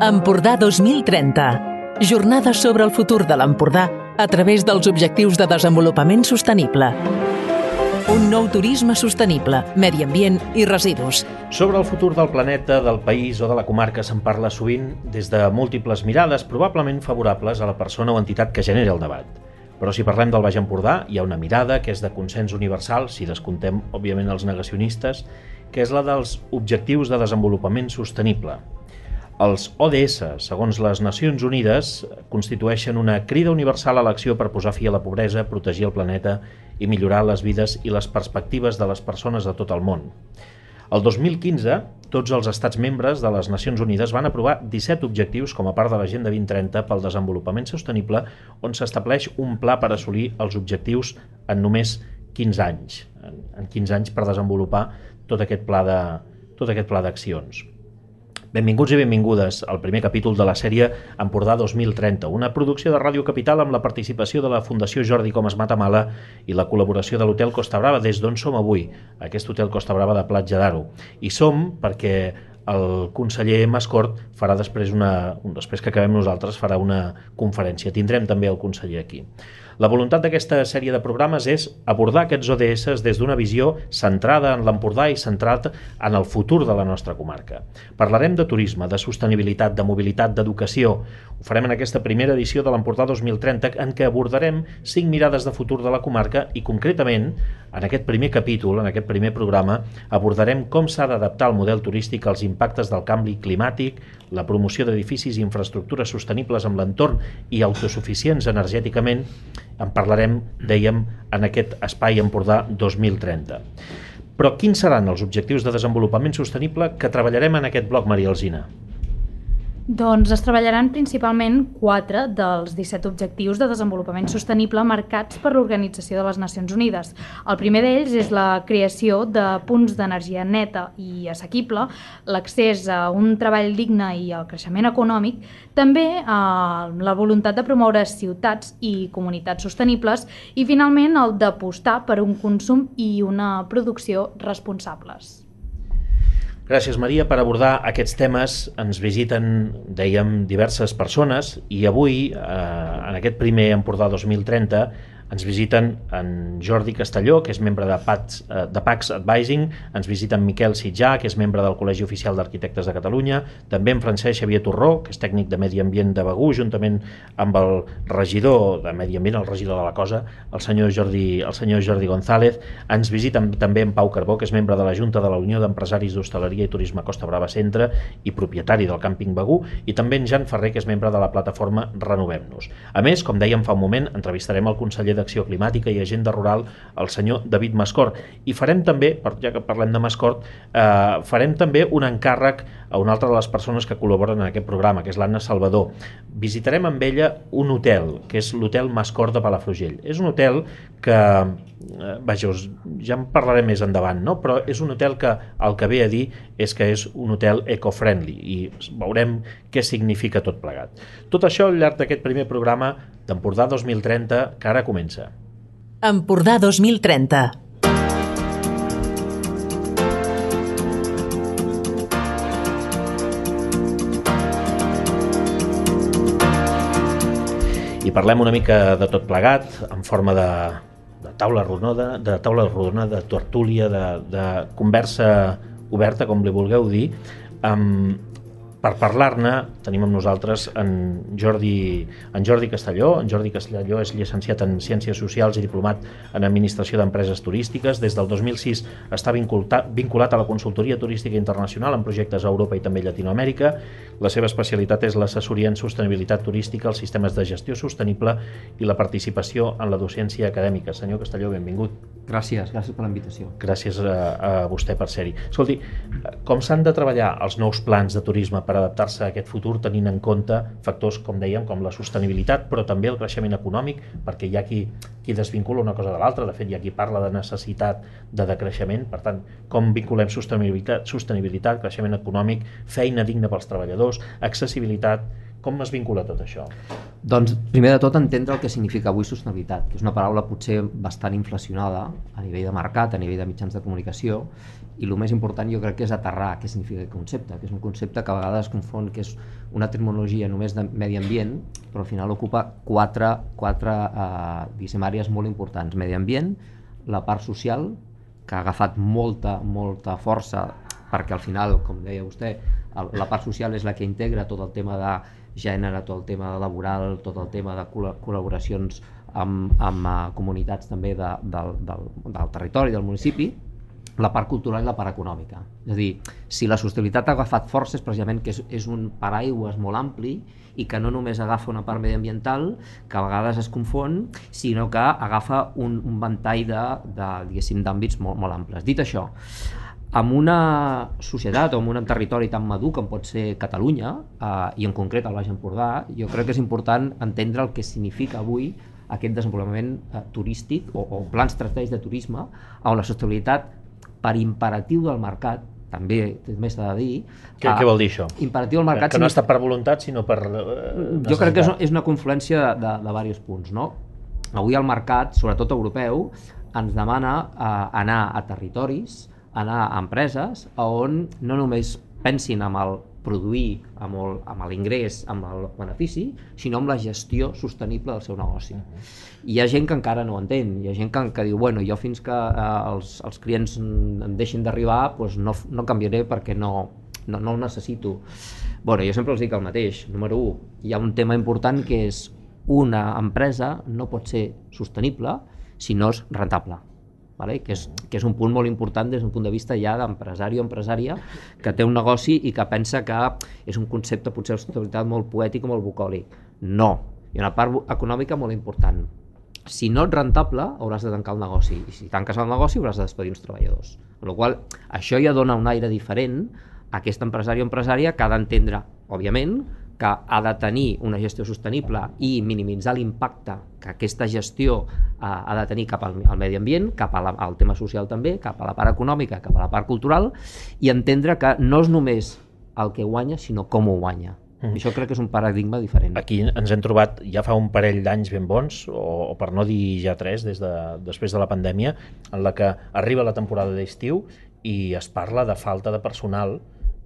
Empordà 2030. Jornada sobre el futur de l'Empordà a través dels objectius de desenvolupament sostenible. Un nou turisme sostenible, medi ambient i residus. Sobre el futur del planeta, del país o de la comarca se'n parla sovint des de múltiples mirades, probablement favorables a la persona o entitat que genera el debat. Però si parlem del Baix Empordà, hi ha una mirada que és de consens universal, si descontem, òbviament, els negacionistes, que és la dels Objectius de Desenvolupament Sostenible, els ODS, segons les Nacions Unides, constitueixen una crida universal a l'acció per posar fi a la pobresa, protegir el planeta i millorar les vides i les perspectives de les persones de tot el món. El 2015, tots els estats membres de les Nacions Unides van aprovar 17 objectius com a part de l'Agenda 2030 pel desenvolupament sostenible, on s'estableix un pla per assolir els objectius en només 15 anys, en 15 anys per desenvolupar tot aquest pla de tot aquest pla d'accions. Benvinguts i benvingudes al primer capítol de la sèrie Empordà 2030, una producció de Ràdio Capital amb la participació de la Fundació Jordi Comas Matamala i la col·laboració de l'Hotel Costa Brava des d'on som avui, aquest Hotel Costa Brava de Platja d'Aro. I som perquè el conseller Mascort farà després una, després que acabem nosaltres farà una conferència. Tindrem també el conseller aquí. La voluntat d'aquesta sèrie de programes és abordar aquests ODS des d'una visió centrada en l'Empordà i centrat en el futur de la nostra comarca. Parlarem de turisme, de sostenibilitat, de mobilitat, d'educació. Ho farem en aquesta primera edició de l'Empordà 2030 en què abordarem cinc mirades de futur de la comarca i concretament en aquest primer capítol, en aquest primer programa, abordarem com s'ha d'adaptar el model turístic als impactes del canvi climàtic, la promoció d'edificis i infraestructures sostenibles amb l'entorn i autosuficients energèticament, en parlarem, dèiem, en aquest Espai Empordà 2030. Però quins seran els objectius de desenvolupament sostenible que treballarem en aquest bloc, Maria Alzina? Doncs es treballaran principalment quatre dels 17 objectius de desenvolupament sostenible marcats per l'Organització de les Nacions Unides. El primer d'ells és la creació de punts d'energia neta i assequible, l'accés a un treball digne i el creixement econòmic, també eh, la voluntat de promoure ciutats i comunitats sostenibles i finalment el d'apostar per un consum i una producció responsables. Gràcies, Maria. Per abordar aquests temes ens visiten, dèiem, diverses persones i avui, eh, en aquest primer Empordà 2030, ens visiten en Jordi Castelló, que és membre de, PAX, eh, de PAX Advising, ens visiten Miquel Sitjà, que és membre del Col·legi Oficial d'Arquitectes de Catalunya, també en Francesc Xavier Torró, que és tècnic de Medi Ambient de Begú, juntament amb el regidor de Medi Ambient, el regidor de la cosa, el senyor Jordi, el senyor Jordi González, ens visiten també en Pau Carbó, que és membre de la Junta de la Unió d'Empresaris d'Hostaleria i Turisme Costa Brava Centre i propietari del càmping Begú, i també en Jan Ferrer, que és membre de la plataforma Renovem-nos. A més, com dèiem fa un moment, entrevistarem el conseller d'Acció Climàtica i Agenda Rural, el senyor David Mascort. I farem també, ja que parlem de Mascort, eh, farem també un encàrrec a una altra de les persones que col·laboren en aquest programa, que és l'Anna Salvador. Visitarem amb ella un hotel, que és l'hotel Mascort de Palafrugell. És un hotel que, eh, vaja, ja en parlarem més endavant, no? però és un hotel que el que ve a dir és que és un hotel eco-friendly i veurem què significa tot plegat. Tot això al llarg d'aquest primer programa d'Empordà 2030, que ara comença. Empordà 2030 i parlem una mica de tot plegat en forma de, de taula rodona, de taula rodona, de tertúlia, de, de conversa oberta, com li vulgueu dir, amb, per parlar-ne tenim amb nosaltres en Jordi, en Jordi Castelló. En Jordi Castelló és llicenciat en Ciències Socials i diplomat en Administració d'Empreses Turístiques. Des del 2006 està vinculat, a la consultoria turística internacional en projectes a Europa i també a Llatinoamèrica. La seva especialitat és l'assessoria en sostenibilitat turística, els sistemes de gestió sostenible i la participació en la docència acadèmica. Senyor Castelló, benvingut. Gràcies, gràcies per la invitació. Gràcies a, a vostè per ser-hi. Escolti, com s'han de treballar els nous plans de turisme per adaptar-se a aquest futur tenint en compte factors, com dèiem, com la sostenibilitat, però també el creixement econòmic, perquè hi ha qui, qui desvincula una cosa de l'altra, de fet hi ha qui parla de necessitat de decreixement, per tant, com vinculem sostenibilitat, sostenibilitat, creixement econòmic, feina digna pels treballadors, accessibilitat, Com es vincula tot això? Doncs, primer de tot, entendre el que significa avui sostenibilitat, que és una paraula potser bastant inflacionada a nivell de mercat, a nivell de mitjans de comunicació, i el més important jo crec que és aterrar què significa aquest concepte, que és un concepte que a vegades es confon que és una terminologia només de medi ambient, però al final ocupa quatre, quatre eh, àrees molt importants. Medi ambient, la part social, que ha agafat molta, molta força perquè al final, com deia vostè, la part social és la que integra tot el tema de gènere, tot el tema laboral, tot el tema de col·laboracions amb, amb uh, comunitats també de, del, del, del territori, del municipi, la part cultural i la part econòmica. És a dir, si la sostenibilitat ha agafat forces precisament que és, és un paraigües molt ampli i que no només agafa una part mediambiental, que a vegades es confon, sinó que agafa un, un ventall d'àmbits molt, molt amples. Dit això, amb una societat o amb un territori tan madur com pot ser Catalunya, eh, i en concret el Baix Empordà, jo crec que és important entendre el que significa avui aquest desenvolupament eh, turístic o, o plans estratègics de turisme on la sostenibilitat per imperatiu del mercat també també s'ha de dir... Què, què vol dir això? Imperatiu del mercat... Que no està per voluntat, sinó per eh, Jo crec que és, és una confluència de, de, de diversos punts. No? Avui el mercat, sobretot europeu, ens demana eh, anar a territoris anar a empreses on no només pensin amb el produir, amb, el, amb l'ingrés, amb el benefici, sinó amb la gestió sostenible del seu negoci. Uh -huh. Hi ha gent que encara no ho entén, hi ha gent que, que diu, bueno, jo fins que eh, els, els clients em deixin d'arribar doncs no, no canviaré perquè no, no, no ho necessito. Bueno, jo sempre els dic el mateix. Número 1, hi ha un tema important que és una empresa no pot ser sostenible si no és rentable vale? que, és, que és un punt molt important des d'un punt de vista ja d'empresari o empresària que té un negoci i que pensa que és un concepte potser de sostenibilitat molt poètic o molt bucòlic. No, hi ha una part econòmica molt important. Si no ets rentable, hauràs de tancar el negoci, i si tanques el negoci hauràs de despedir uns treballadors. Amb la qual això ja dona un aire diferent a aquest empresari o empresària que ha d'entendre, òbviament, que ha de tenir una gestió sostenible i minimitzar l'impacte que aquesta gestió eh, ha de tenir cap al, al medi ambient, cap al, al tema social també, cap a la part econòmica, cap a la part cultural, i entendre que no és només el que guanya, sinó com ho guanya. Mm. Això crec que és un paradigma diferent. Aquí ens hem trobat ja fa un parell d'anys ben bons, o, o per no dir ja tres, des de, després de la pandèmia, en la que arriba la temporada d'estiu i es parla de falta de personal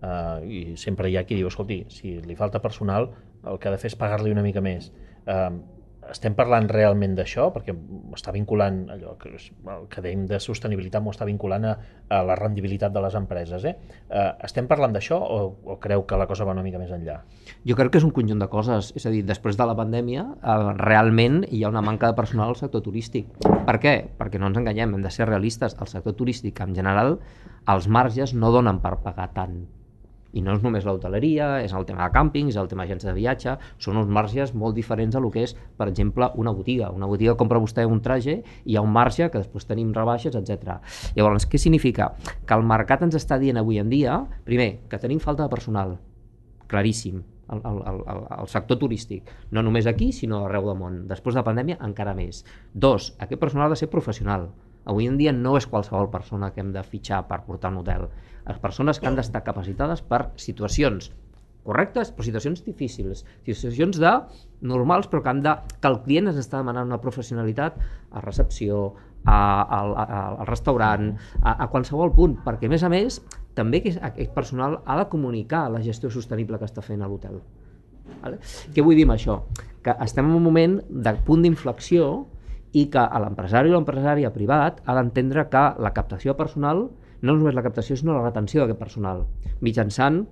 Uh, I sempre hi ha qui diu, escolti, si li falta personal, el que ha de fer és pagar-li una mica més. Uh, estem parlant realment d'això? Perquè està vinculant, allò que el que dèiem de sostenibilitat, m'ho està vinculant a, a la rendibilitat de les empreses. Eh? Uh, estem parlant d'això o, o creu que la cosa va una mica més enllà? Jo crec que és un conjunt de coses. És a dir, després de la pandèmia, uh, realment hi ha una manca de personal al sector turístic. Per què? Perquè no ens enganyem, hem de ser realistes. El sector turístic, en general, els marges no donen per pagar tant i no és només l'hoteleria, és el tema de càmpings, el tema d'agència de viatge, són uns marges molt diferents a lo que és, per exemple, una botiga. Una botiga compra vostè un traje i hi ha un marge que després tenim rebaixes, etc. Llavors, què significa? Que el mercat ens està dient avui en dia, primer, que tenim falta de personal, claríssim, el, el, el, el sector turístic, no només aquí, sinó arreu del món. Després de la pandèmia, encara més. Dos, aquest personal ha de ser professional. Avui en dia no és qualsevol persona que hem de fitxar per portar un hotel les persones que han d'estar capacitades per situacions correctes, però situacions difícils, situacions de normals, però que, han de, que el client ens està demanant una professionalitat a recepció, a, a, a, al restaurant, a, a qualsevol punt, perquè a més a més també que aquest personal ha de comunicar la gestió sostenible que està fent a l'hotel. Vale? Què vull dir amb això? Que estem en un moment de punt d'inflexió i que l'empresari o l'empresària privat ha d'entendre que la captació personal no només la captació, sinó la retenció d'aquest personal, mitjançant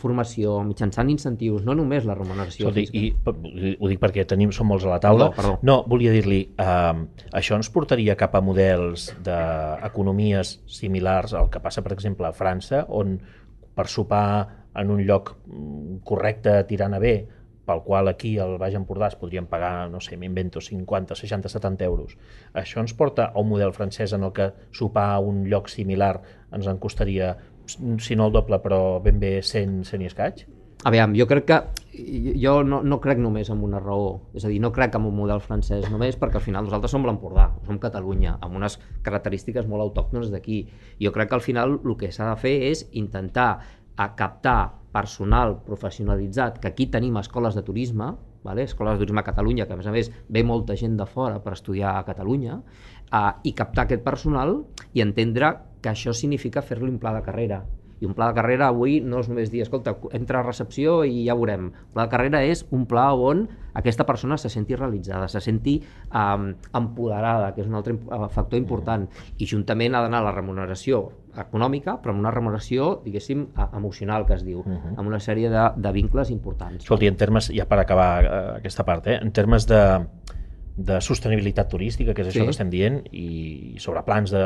formació, mitjançant incentius, no només la remuneració. Escolti, i ho dic perquè tenim, som molts a la taula. Perdó, perdó. No, volia dir-li, eh, això ens portaria cap a models d'economies similars al que passa, per exemple, a França, on per sopar en un lloc mm, correcte tirant a bé pel qual aquí al Baix Empordà es podrien pagar, no sé, m'invento, 50, 60, 70 euros. Això ens porta a un model francès en el que sopar a un lloc similar ens en costaria, si no el doble, però ben bé 100, 100 i escaig? Aviam, jo crec que jo no, no crec només en una raó, és a dir, no crec en un model francès només perquè al final nosaltres som l'Empordà, som Catalunya, amb unes característiques molt autòctones d'aquí. Jo crec que al final el que s'ha de fer és intentar a captar personal professionalitzat, que aquí tenim escoles de turisme, vale? escoles de turisme a Catalunya, que a més a més ve molta gent de fora per estudiar a Catalunya, uh, i captar aquest personal i entendre que això significa fer-li un pla de carrera i un pla de carrera avui no és només dir, escolta, entra a recepció i ja veurem. El pla de carrera és un pla on aquesta persona se senti realitzada, se senti um, empoderada, que és un altre uh, factor important, i juntament ha d'anar la remuneració econòmica, però amb una remuneració, diguéssim, emocional, que es diu, uh -huh. amb una sèrie de, de vincles importants. Escolti, en termes, ja per acabar uh, aquesta part, eh, en termes de, de sostenibilitat turística, que és això sí. que estem dient, i sobre plans de,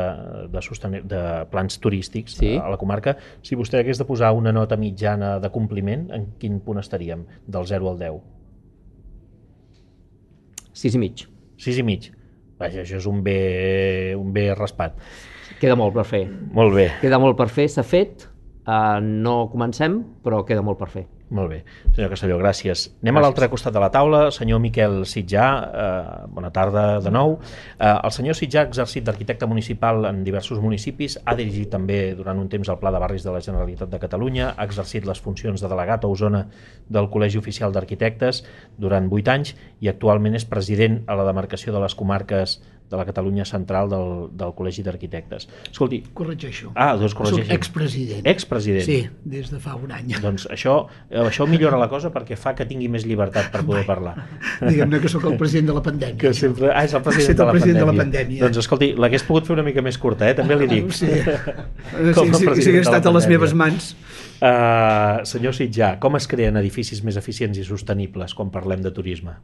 de, sosten... de plans turístics sí. a la comarca, si vostè hagués de posar una nota mitjana de compliment, en quin punt estaríem, del 0 al 10? 6 i mig. 6 i mig. Vaja, això és un bé, un bé raspat. Queda molt per fer. Molt bé. Queda molt per fer, s'ha fet, uh, no comencem, però queda molt per fer. Molt bé. Senyor Castelló, gràcies. Anem gràcies. a l'altre costat de la taula. Senyor Miquel Sitjà, eh, bona tarda de nou. Eh, el senyor Sitjà ha exercit d'arquitecte municipal en diversos municipis, ha dirigit també durant un temps el Pla de Barris de la Generalitat de Catalunya, ha exercit les funcions de delegat a Osona del Col·legi Oficial d'Arquitectes durant 8 anys i actualment és president a la demarcació de les comarques de la Catalunya Central del, del Col·legi d'Arquitectes. Escolti... Corregeixo. Ah, doncs corregeixo. Soc expresident. Expresident. Sí, des de fa un any. Doncs això, això millora la cosa perquè fa que tingui més llibertat per poder parlar. Diguem-ne que sóc el president de la pandèmia. Que sempre... Ah, és el president, de, la president pandèmia. de la pandèmia. Doncs escolti, l'hagués pogut fer una mica més curta, eh? també li dic. Sí, sí, sí, sí, hagués estat a les meves mans. Uh, senyor Sitjà, com es creen edificis més eficients i sostenibles quan parlem de turisme?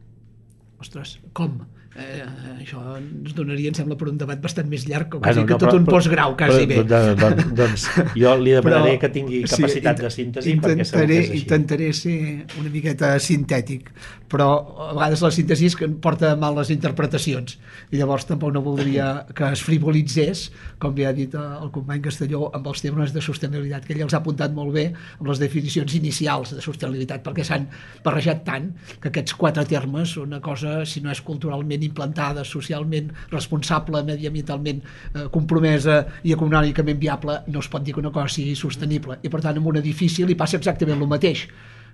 Ostres, com? Eh, això ens donaria, em sembla, per un debat bastant més llarg, quasi bueno, no, que tot però, un postgrau, quasi però, bé. Doncs, doncs jo li demanaré però, que tingui capacitat sí, de síntesi intentaré, perquè segur que és així. Intentaré ser una miqueta sintètic, però a vegades la síntesi és que porta mal les interpretacions, i llavors tampoc no voldria que es frivolitzés, com li ha dit el company Castelló, amb els termes de sostenibilitat, que ell els ha apuntat molt bé amb les definicions inicials de sostenibilitat, perquè s'han barrejat tant que aquests quatre termes, una cosa, si no és culturalment implantada, socialment responsable, mediambientalment eh, compromesa i econòmicament viable, no es pot dir que una cosa sigui sostenible. I per tant, en un edifici li passa exactament el mateix.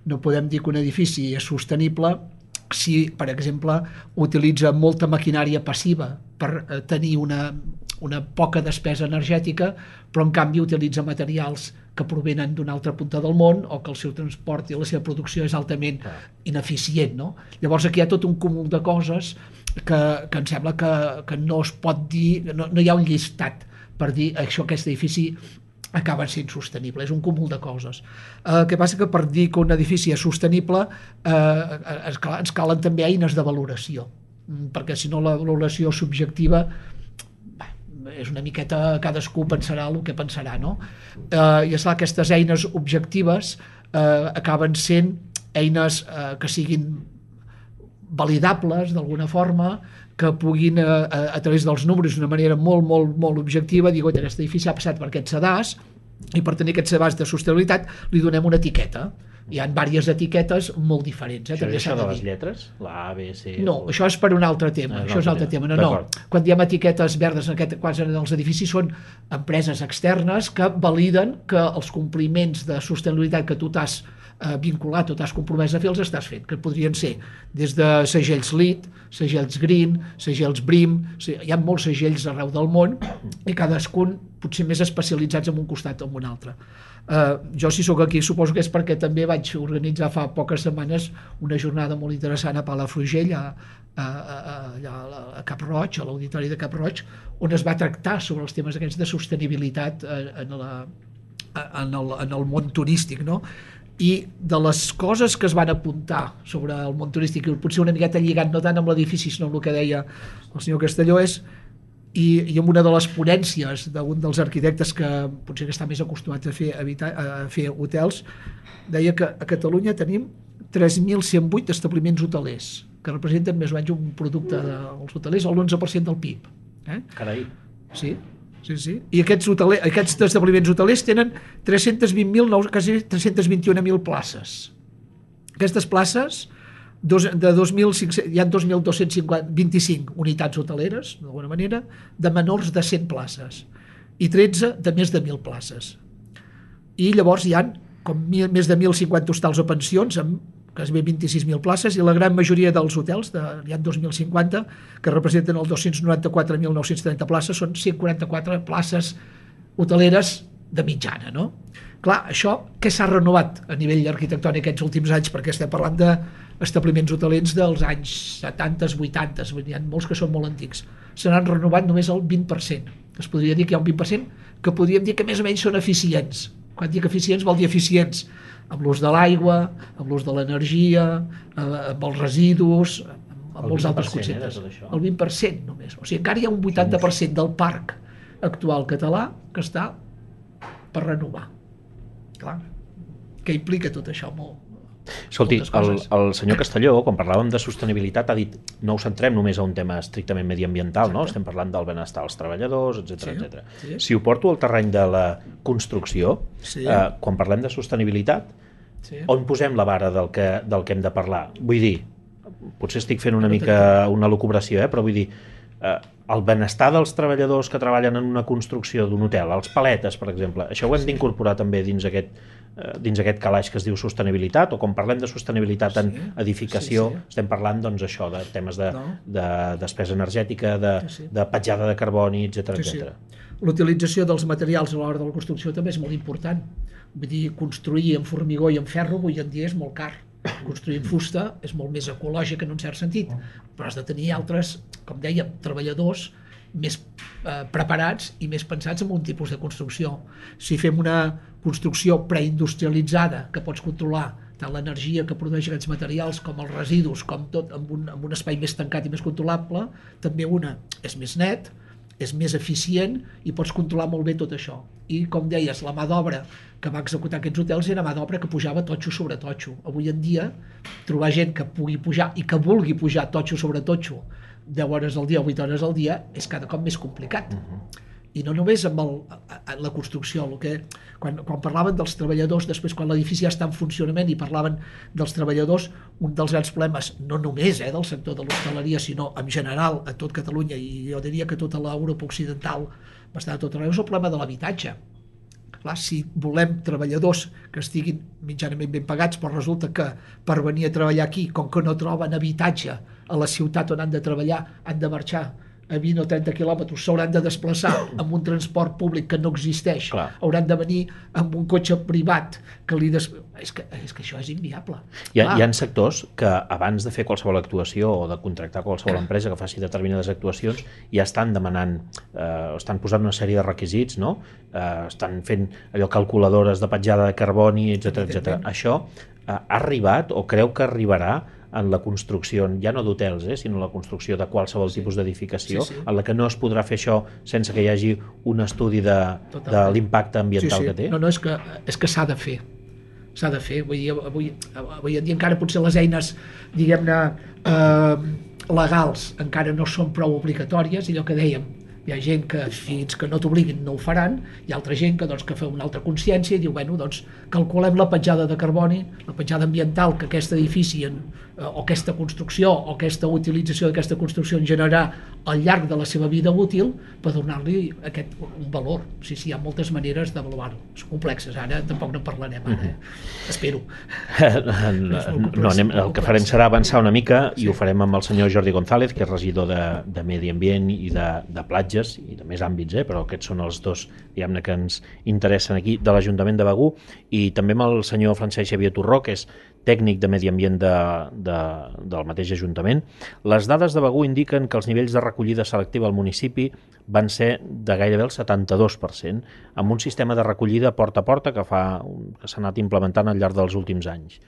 No podem dir que un edifici és sostenible si, per exemple, utilitza molta maquinària passiva per eh, tenir una, una poca despesa energètica, però en canvi utilitza materials que provenen d'una altra punta del món o que el seu transport i la seva producció és altament ineficient. No? Llavors aquí hi ha tot un cúmul de coses que, que em sembla que, que no es pot dir, no, no hi ha un llistat per dir això, aquest edifici acaba sent sostenible, és un cúmul de coses. Eh, el que passa que per dir que un edifici és sostenible eh, calen, ens calen també eines de valoració, mm, perquè si no la valoració subjectiva és una miqueta, cadascú pensarà el que pensarà, no? Eh, I esclar, aquestes eines objectives eh, acaben sent eines eh, que siguin validables d'alguna forma, que puguin, eh, a, a través dels números d'una manera molt, molt, molt objectiva, dir, aquest edifici ha passat per aquest sedàs, i per tenir aquest sedàs de sostenibilitat li donem una etiqueta. Hi ha diverses etiquetes molt diferents. Eh? Això és això de, de les lletres? La A, B, C... No, o... això és per un altre tema. Ah, això és un altre tema. tema. No, no. Quan diem etiquetes verdes en aquest, quasi en els edificis són empreses externes que validen que els compliments de sostenibilitat que tu t'has eh, vinculat o t'has compromès a fer, els estàs fent, que podrien ser des de segells LEED, segells Green, segells BRIM, hi ha molts segells arreu del món i cadascun potser més especialitzats en un costat o en un altre. Uh, jo si sóc aquí suposo que és perquè també vaig organitzar fa poques setmanes una jornada molt interessant a Palafrugell a, a, a, a, a Cap Roig, a l'auditori de Cap Roig on es va tractar sobre els temes aquests de sostenibilitat eh, en, la, en, el, en el món turístic no? I de les coses que es van apuntar sobre el món turístic, i potser una miqueta lligant no tant amb l'edifici, sinó amb el que deia el senyor Castelló, és i, i en una de les ponències d'un dels arquitectes que potser que està més acostumat a fer, habitar, a fer hotels, deia que a Catalunya tenim 3.108 establiments hotelers, que representen més o menys un producte dels hotelers, el 11% del PIB. Eh? Carai. Sí, Sí, sí. I aquests, hoteler, aquests establiments hotelers tenen 320.000, quasi 321.000 places. Aquestes places, dos, de 2.500, hi ha 2.225 unitats hoteleres, d'alguna manera, de menors de 100 places i 13 de més de 1.000 places. I llavors hi han com mil, més de 1.050 hostals o pensions, amb quasi 26.000 places, i la gran majoria dels hotels, de, hi ha 2.050, que representen el 294.930 places, són 144 places hoteleres de mitjana, no? Clar, això què s'ha renovat a nivell arquitectònic aquests últims anys? Perquè estem parlant d'establiments hotelers dels anys 70, 80, hi ha molts que són molt antics. Se n'han renovat només el 20%. Es podria dir que hi ha un 20% que podríem dir que més o menys són eficients. Quan dic eficients vol dir eficients amb l'ús de l'aigua, amb l'ús de l'energia, eh, amb els residus, amb molts altres conceptes. El 20% només. O sigui, encara hi ha un 80% del parc actual català que està per renovar. Clar, què implica tot això? Molt, Escolti, el, el senyor Castelló, quan parlàvem de sostenibilitat, ha dit no ho centrem només a un tema estrictament mediambiental, no? Exacte. estem parlant del benestar dels treballadors, etc Sí, etc. sí. Si ho porto al terreny de la construcció, Sí. eh, quan parlem de sostenibilitat, Sí. on posem la vara del que, del que hem de parlar? Vull dir, potser estic fent una No mica una lucubració, eh? però vull dir, eh, el benestar dels treballadors que treballen en una construcció d'un hotel, els paletes, per exemple, això ho hem d'incorporar també dins aquest, eh, dins aquest calaix que es diu sostenibilitat, o quan parlem de sostenibilitat en Sí, edificació, sí, sí. estem parlant doncs, això de temes de, No. de despesa energètica, de, Sí, sí. de petjada de carboni, etc Sí, sí. etc. L'utilització dels materials a l'hora de la construcció també és molt important. Vull dir, construir en formigó i en ferro avui en dia és molt car. Construir fusta és molt més ecològic en un cert sentit, però has de tenir altres, com dèiem, treballadors més eh, preparats i més pensats en un tipus de construcció. Si fem una construcció preindustrialitzada que pots controlar tant l'energia que produeix aquests materials com els residus, com tot amb un, amb un espai més tancat i més controlable, també una és més net, és més eficient i pots controlar molt bé tot això. I, com deies, la mà d'obra que va executar aquests hotels era mà d'obra que pujava totxo sobre totxo. Avui en dia, trobar gent que pugui pujar i que vulgui pujar totxo sobre totxo 10 hores al dia o 8 hores al dia és cada cop més complicat. Uh -huh. I no només amb el, a- la construcció, el que, quan, quan parlaven dels treballadors, després quan l'edifici ja està en funcionament i parlaven dels treballadors, un dels grans problemes, no només eh, del sector de l'hostaleria, sinó en general a tot Catalunya i jo diria que tota l'Europa occidental, bastant a tot arreu, és el problema de l'habitatge. Clar, si volem treballadors que estiguin mitjanament ben pagats, però resulta que per venir a treballar aquí, com que no troben habitatge a la ciutat on han de treballar, han de marxar a 20 o 30 quilòmetres, s'hauran de desplaçar amb un transport públic que no existeix, Clar. hauran de venir amb un cotxe privat que li des... és, que, és que això és inviable. Hi ha, Clar. hi ha sectors que abans de fer qualsevol actuació o de contractar qualsevol empresa que faci determinades actuacions ja estan demanant, eh, estan posant una sèrie de requisits, no? Eh, estan fent allò calculadores de petjada de carboni, etc etc. Això eh, ha arribat o creu que arribarà en la construcció, ja no d'hotels, eh, sinó la construcció de qualsevol tipus d'edificació, Sí, sí. en la que no es podrà fer això sense que hi hagi un estudi de, de l'impacte ambiental que té? No, no, és que, és que s'ha de fer. S'ha de fer. Vull dir, avui, avui en dia encara potser les eines, diguem-ne, eh, legals encara no són prou obligatòries i allò que dèiem, hi ha gent que fins que no t'obliguin no ho faran, hi ha altra gent que, doncs, que fa una altra consciència i diu, bueno, doncs calculem la petjada de carboni, la petjada ambiental que aquest edifici en, o aquesta construcció o aquesta utilització d'aquesta construcció en generarà al llarg de la seva vida útil per donar-li aquest un valor. Sí, sí, hi ha moltes maneres d'avaluar-ho. Són complexes, ara tampoc no parlarem, ara, eh? espero. no, anem, el que farem serà avançar una mica i ho farem amb el senyor Jordi González, que és regidor de, de Medi Ambient i de, de platges i de més àmbits, eh? però aquests són els dos diguem-ne que ens interessen aquí de l'Ajuntament de Begú i també amb el senyor Francesc Xavier Torró, que és tècnic de Medi Ambient de, de, del mateix Ajuntament. Les dades de Begú indiquen que els nivells de recollida selectiva al municipi van ser de gairebé el 72%, amb un sistema de recollida porta a porta que, fa, que s'ha anat implementant al llarg dels últims anys.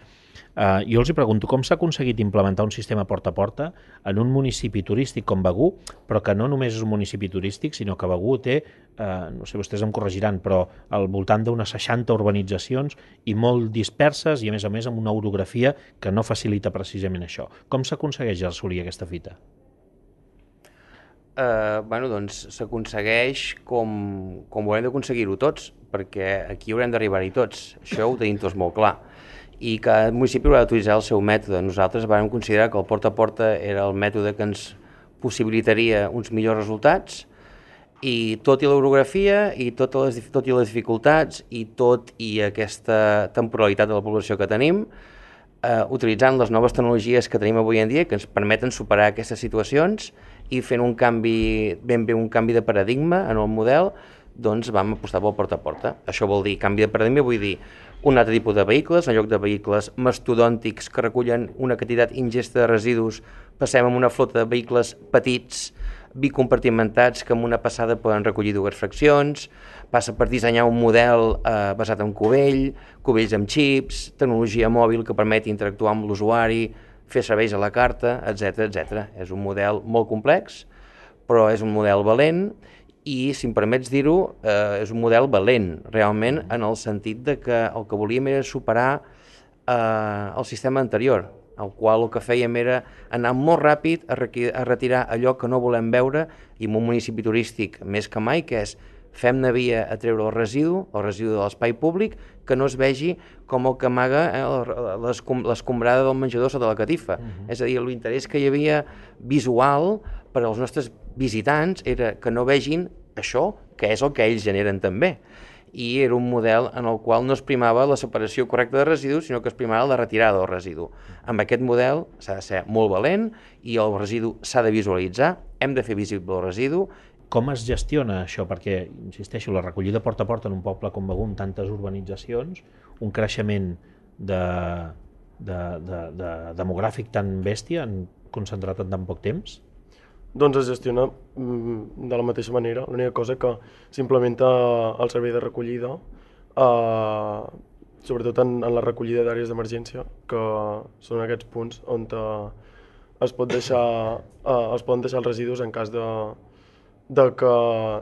Uh, jo els hi pregunto com s'ha aconseguit implementar un sistema porta a porta en un municipi turístic com Begú, però que no només és un municipi turístic, sinó que Begú té, uh, no sé, vostès em corregiran, però al voltant d'unes 60 urbanitzacions i molt disperses i a més a més amb una orografia que no facilita precisament això. Com s'aconsegueix assolir aquesta fita? eh, bueno, doncs s'aconsegueix com, com ho hem d'aconseguir-ho tots, perquè aquí haurem d'arribar-hi tots. Això ho tenim tots molt clar. I cada municipi haurà d'utilitzar el seu mètode. Nosaltres vam considerar que el porta a porta era el mètode que ens possibilitaria uns millors resultats I tot i l'orografia, i totes les, tot i les dificultats, i tot i aquesta temporalitat de la població que tenim, eh, utilitzant les noves tecnologies que tenim avui en dia que ens permeten superar aquestes situacions i fent un canvi, ben bé un canvi de paradigma en el model, doncs vam apostar pel porta a porta. Això vol dir canvi de paradigma, vull dir un altre tipus de vehicles, en lloc de vehicles mastodòntics que recullen una quantitat ingesta de residus, passem a una flota de vehicles petits, bicompartimentats que amb una passada poden recollir dues fraccions, passa per dissenyar un model eh, basat en cubell, cubells amb xips, tecnologia mòbil que permeti interactuar amb l'usuari, fer serveis a la carta, etc etc. És un model molt complex, però és un model valent i, si em permets dir-ho, eh, és un model valent, realment, en el sentit de que el que volíem era superar eh, el sistema anterior, el qual el que fèiem era anar molt ràpid a, a retirar allò que no volem veure i en un municipi turístic més que mai, que és fem-ne via a treure el residu, el residu de l'espai públic, que no es vegi com el que amaga eh, l'escombrada del menjador sota la catifa. Uh -huh. És a dir, l'interès que hi havia visual per als nostres visitants era que no vegin això, que és el que ells generen també i era un model en el qual no es primava la separació correcta de residus, sinó que es primava la retirada del residu. Amb aquest model s'ha de ser molt valent i el residu s'ha de visualitzar, hem de fer visible el residu. Com es gestiona això? Perquè, insisteixo, la recollida porta a porta en un poble com Begú, amb tantes urbanitzacions, un creixement de, de, de, de demogràfic tan bèstia, han concentrat en tan poc temps? doncs es gestiona mm, de la mateixa manera. L'única cosa que s'implementa el servei de recollida, eh, sobretot en, en la recollida d'àrees d'emergència, que són aquests punts on eh, es, pot deixar, eh, es poden deixar els residus en cas de, de que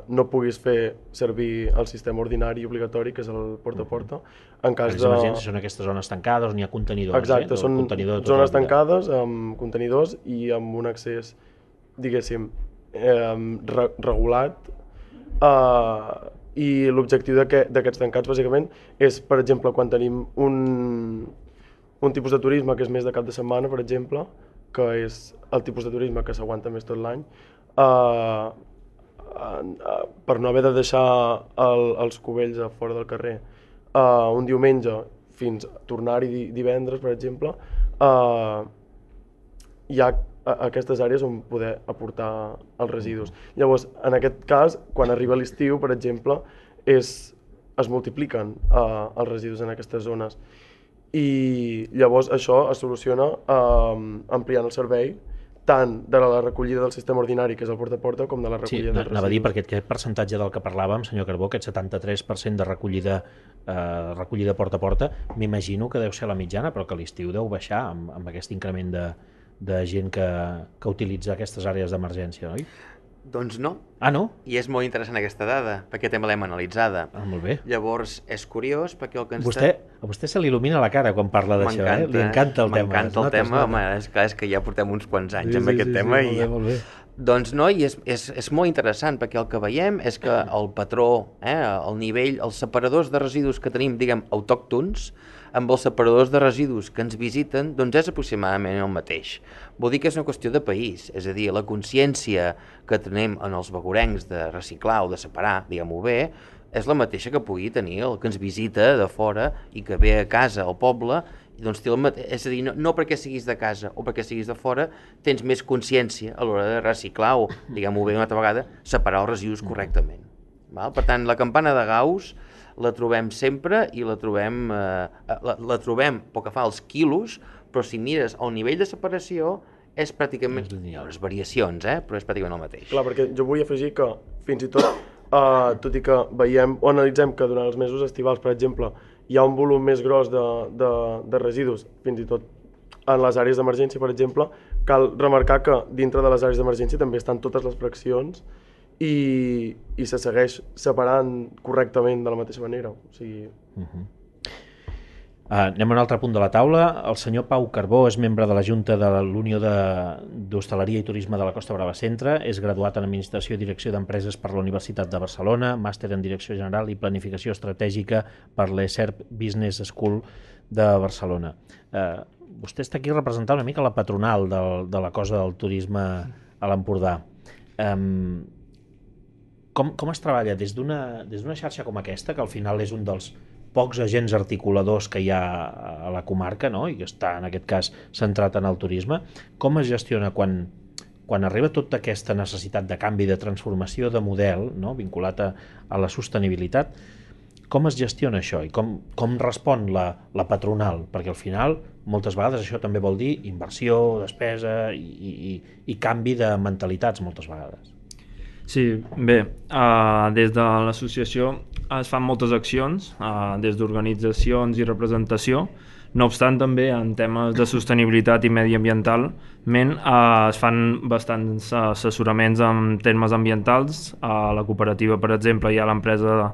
no puguis fer servir el sistema ordinari i obligatori, que és el porta a porta, en cas de... Les són aquestes zones tancades on hi ha contenidors. Exacte, eh? són contenidor zones tancades amb contenidors i amb un accés diguéssim, eh, re regulat eh, i l'objectiu d'aquests tancats bàsicament és, per exemple, quan tenim un, un tipus de turisme que és més de cap de setmana, per exemple, que és el tipus de turisme que s'aguanta més tot l'any, eh, eh, per no haver de deixar el, els cubells a fora del carrer eh, un diumenge fins a tornar-hi divendres, per exemple, eh, hi ha aquestes àrees on poder aportar els residus. Llavors, en aquest cas, quan arriba l'estiu, per exemple, és, es multipliquen uh, els residus en aquestes zones. I llavors això es soluciona uh, ampliant el servei tant de la recollida del sistema ordinari, que és el porta a porta, com de la recollida sí, dels residus. Anava a dir, perquè aquest percentatge del que parlàvem, senyor Carbó, aquest 73% de recollida, eh, recollida porta a porta, m'imagino que deu ser la mitjana, però que l'estiu deu baixar amb, amb aquest increment de, de gent que, que utilitza aquestes àrees d'emergència, oi? Doncs no. Ah, no? I és molt interessant aquesta dada, perquè també l'hem analitzada. Ah, molt bé. Llavors, és curiós perquè el que ens... Vostè, a vostè se li il·lumina la cara quan parla d'això, eh? Li encanta el tema. M'encanta el tema, home, és clar, és que ja portem uns quants anys sí, amb sí, aquest sí, tema. Sí, i... molt bé, molt bé. Doncs no, i és, és, és molt interessant perquè el que veiem és que el patró, eh, el nivell, els separadors de residus que tenim, diguem, autòctons, amb els separadors de residus que ens visiten, doncs és aproximadament el mateix. Vol dir que és una qüestió de país, és a dir, la consciència que tenem en els begurencs de reciclar o de separar, diguem-ho bé, és la mateixa que pugui tenir el que ens visita de fora i que ve a casa al poble doncs té el mate... és a dir, no, no perquè siguis de casa o perquè siguis de fora, tens més consciència a l'hora de reciclar o, diguem-ho bé una altra vegada, separar els residus correctament. Val? Per tant, la campana de Gauss la trobem sempre i la trobem, eh, la, la trobem pel que fa als quilos, però si mires el nivell de separació és pràcticament... És les variacions, eh? però és pràcticament el mateix. Clar, perquè jo vull afegir que fins i tot, eh, tot i que veiem o analitzem que durant els mesos estivals, per exemple, hi ha un volum més gros de, de, de residus, fins i tot en les àrees d'emergència, per exemple, cal remarcar que dintre de les àrees d'emergència també estan totes les fraccions i, i se segueix separant correctament de la mateixa manera. O sigui... Uh -huh. Uh, anem a un altre punt de la taula. El senyor Pau Carbó és membre de la Junta de l'Unió d'Hostaleria i Turisme de la Costa Brava Centre, és graduat en Administració i Direcció d'Empreses per la Universitat de Barcelona, màster en Direcció General i Planificació Estratègica per l'ESERP Business School de Barcelona. Uh, vostè està aquí representant una mica la patronal del, de la cosa del turisme a l'Empordà. Um, com, com es treballa des d'una xarxa com aquesta, que al final és un dels pocs agents articuladors que hi ha a la comarca no? i que està en aquest cas centrat en el turisme, com es gestiona quan, quan arriba tota aquesta necessitat de canvi, de transformació de model no? vinculat a, a la sostenibilitat, com es gestiona això i com, com respon la, la patronal? Perquè al final, moltes vegades això també vol dir inversió, despesa i, i, i canvi de mentalitats moltes vegades. Sí, bé, uh, des de l'associació es fan moltes accions, uh, des d'organitzacions i representació, no obstant, també en temes de sostenibilitat i mediambientalment uh, es fan bastants assessoraments en termes ambientals. A la cooperativa, per exemple, hi ha l'empresa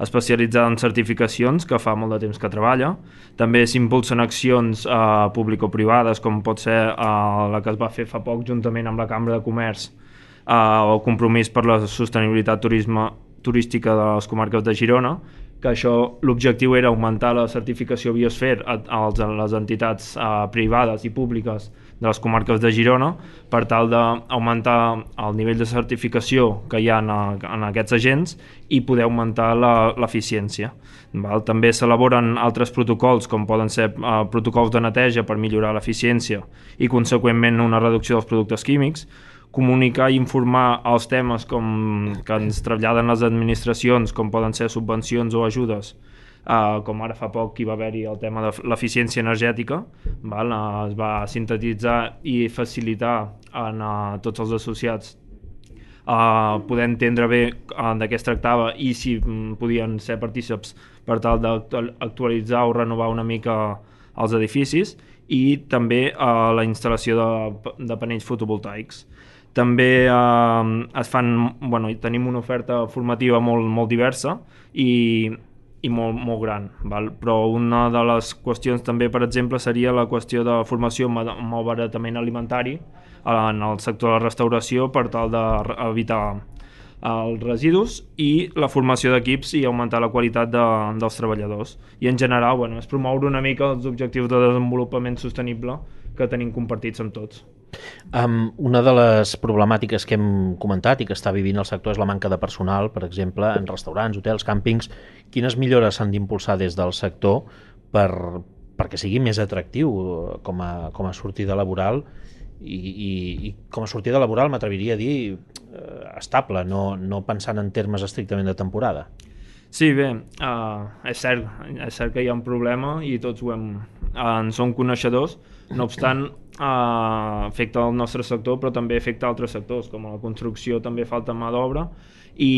especialitzada en certificacions que fa molt de temps que treballa. També s'impulsen accions eh, público-privades com pot ser eh, la que es va fer fa poc juntament amb la Cambra de Comerç eh, el compromís per la sostenibilitat turisme, turística de les comarques de Girona que això l'objectiu era augmentar la certificació Biosphere a, a, a les entitats eh, privades i públiques de les comarques de Girona per tal d'augmentar el nivell de certificació que hi ha en, en aquests agents i poder augmentar l'eficiència. També s'elaboren altres protocols com poden ser eh, protocols de neteja per millorar l'eficiència i conseqüentment una reducció dels productes químics, comunicar i informar els temes com que ens traslladen les administracions, com poden ser subvencions o ajudes, uh, com ara fa poc hi va haver-hi el tema de l'eficiència energètica, val? Uh, es va sintetitzar i facilitar en uh, tots els associats uh, poder entendre bé uh, de què es tractava i si um, podien ser partíceps per tal d'actualitzar o renovar una mica els edificis i també uh, la instal·lació de, de panells fotovoltaics. També eh, es fan, bueno, tenim una oferta formativa molt, molt diversa i, i molt, molt gran. Val? Però una de les qüestions també, per exemple, seria la qüestió de formació en malbaratament alimentari en el sector de la restauració per tal d'evitar els residus i la formació d'equips i augmentar la qualitat de, dels treballadors. I en general, bueno, és promoure una mica els objectius de desenvolupament sostenible que tenim compartits amb tots. Um, una de les problemàtiques que hem comentat i que està vivint el sector és la manca de personal, per exemple, en restaurants, hotels, càmpings. Quines millores s'han d'impulsar des del sector per, perquè sigui més atractiu eh, com a, com a sortida laboral i, i, i com a sortida laboral m'atreviria a dir eh, estable, no, no pensant en termes estrictament de temporada. Sí, bé, uh, és, cert, és cert que hi ha un problema i tots ho hem, uh, en som coneixedors, no obstant, uh, afecta el nostre sector, però també afecta altres sectors, com la construcció també falta mà d'obra, i,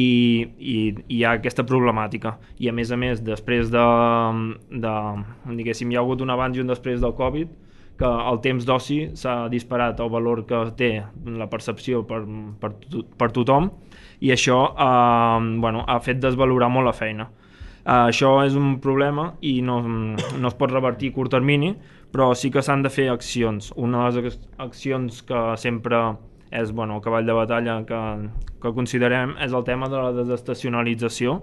i, i hi ha aquesta problemàtica. I a més a més, després de, de diguéssim, hi ha hagut un abans i un després del Covid, que el temps d'oci s'ha disparat el valor que té la percepció per, per, per tothom i això eh, bueno, ha fet desvalorar molt la feina. Uh, això és un problema i no, no es pot revertir a curt termini, però sí que s'han de fer accions. Una de les accions que sempre és bueno, el cavall de batalla que, que considerem és el tema de la desestacionalització,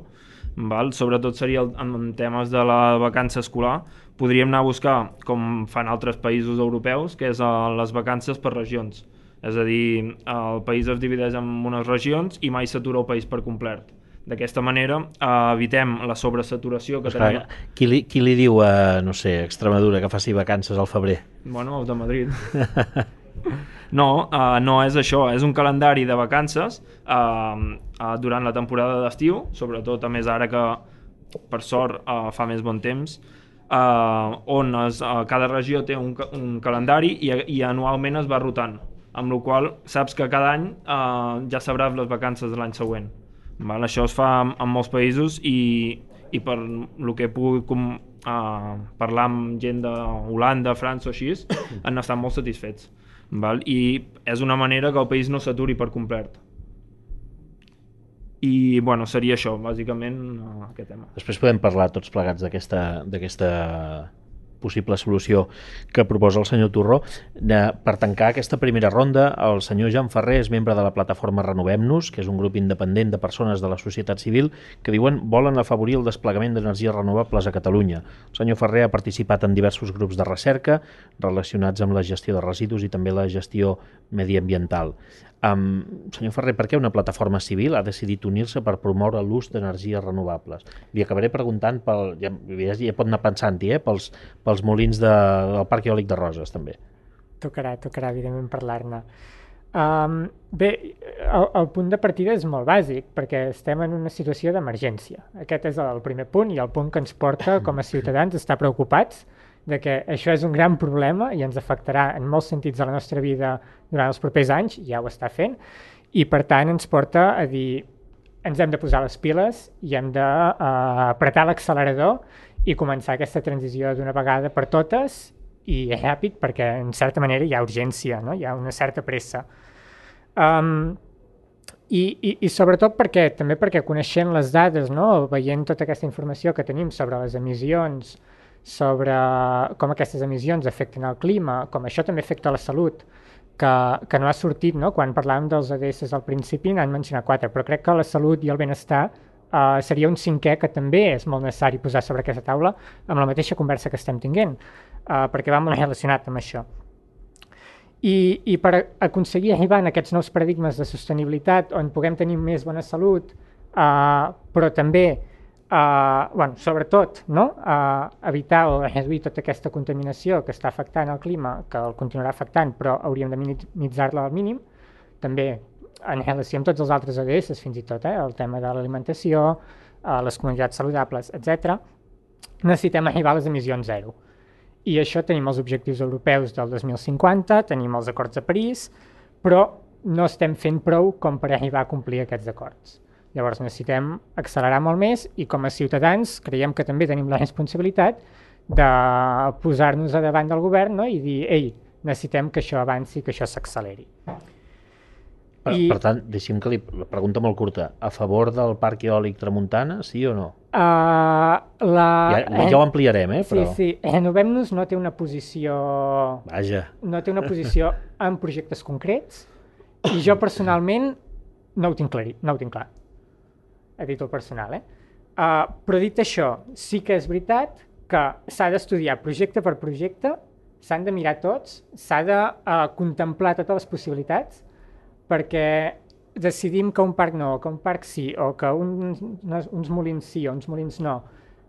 val? sobretot seria el, en temes de la vacança escolar. Podríem anar a buscar, com fan altres països europeus, que és a eh, les vacances per regions. És a dir, el país es divideix en unes regions i mai s'atura el país per complet D'aquesta manera eh, evitem la sobresaturació que Esclar, tenim. Qui li, qui li diu a, no sé, Extremadura que faci vacances al febrer? Bueno, el de Madrid. no, uh, no és això, és un calendari de vacances uh, uh, durant la temporada d'estiu, sobretot a més ara que per sort uh, fa més bon temps, uh, on es, uh, cada regió té un, un calendari i, i anualment es va rotant, amb la qual saps que cada any uh, ja sabràs les vacances de l'any següent. Val? Això es fa en, en molts països i, i per el que he pogut com, uh, parlar amb gent d'Holanda, França o així, han estat molt satisfets. Val? I és una manera que el país no s'aturi per complet. I bueno, seria això, bàsicament, uh, aquest tema. Després podem parlar tots plegats d'aquesta possible solució que proposa el senyor Torró. De, per tancar aquesta primera ronda, el senyor Jan Ferrer és membre de la plataforma Renovem-nos, que és un grup independent de persones de la societat civil que diuen volen afavorir el desplegament d'energies renovables a Catalunya. El senyor Ferrer ha participat en diversos grups de recerca relacionats amb la gestió de residus i també la gestió mediambiental. Um, senyor Ferrer, per què una plataforma civil ha decidit unir-se per promoure l'ús d'energies renovables? Li acabaré preguntant, pel, ja, ja, pot anar pensant-hi, eh, pels, pels molins de, del Parc Eòlic de Roses, també. Tocarà, tocarà, evidentment, parlar-ne. Um, bé, el, el punt de partida és molt bàsic, perquè estem en una situació d'emergència. Aquest és el primer punt i el punt que ens porta com a ciutadans estar preocupats de que això és un gran problema i ens afectarà en molts sentits de la nostra vida durant els propers anys, ja ho està fent, i per tant ens porta a dir ens hem de posar les piles i hem d'apretar uh, l'accelerador i començar aquesta transició d'una vegada per totes i ràpid perquè en certa manera hi ha urgència, no? hi ha una certa pressa. Um, i, i, I sobretot perquè, també perquè coneixent les dades, no? veient tota aquesta informació que tenim sobre les emissions, sobre com aquestes emissions afecten el clima, com això també afecta la salut, que, que no ha sortit, no? quan parlàvem dels ADS al principi n'han mencionat quatre, però crec que la salut i el benestar uh, seria un cinquè que també és molt necessari posar sobre aquesta taula amb la mateixa conversa que estem tinguent, uh, perquè va molt relacionat amb això. I, I per aconseguir arribar en aquests nous paradigmes de sostenibilitat on puguem tenir més bona salut, uh, però també Uh, bueno, sobretot, no? uh, evitar o reduir tota aquesta contaminació que està afectant el clima, que el continuarà afectant, però hauríem de minimitzar-la al mínim. També en relació amb tots els altres ODS, fins i tot, eh? el tema de l'alimentació, uh, les comunitats saludables, etc. necessitem arribar a les emissions zero. I això tenim els objectius europeus del 2050, tenim els acords de París, però no estem fent prou com per arribar a complir aquests acords. Llavors necessitem accelerar molt més i com a ciutadans creiem que també tenim la responsabilitat de posar-nos a davant del govern no? i dir, ei, necessitem que això avanci, que això s'acceleri. Per, I... per tant, deixi'm que li la pregunta molt curta. A favor del parc eòlic Tramuntana, sí o no? Uh, la... ja, ja ho ampliarem, eh? Però... Sí, sí. Renovem-nos no té una posició... Vaja. No té una posició en projectes concrets i jo personalment no ho tinc clar. No ho tinc clar a títol personal. Eh? Uh, però dit això, sí que és veritat que s'ha d'estudiar projecte per projecte, s'han de mirar tots, s'ha de uh, contemplar totes les possibilitats, perquè decidim que un parc no, que un parc sí, o que un, uns molins sí o uns molins no,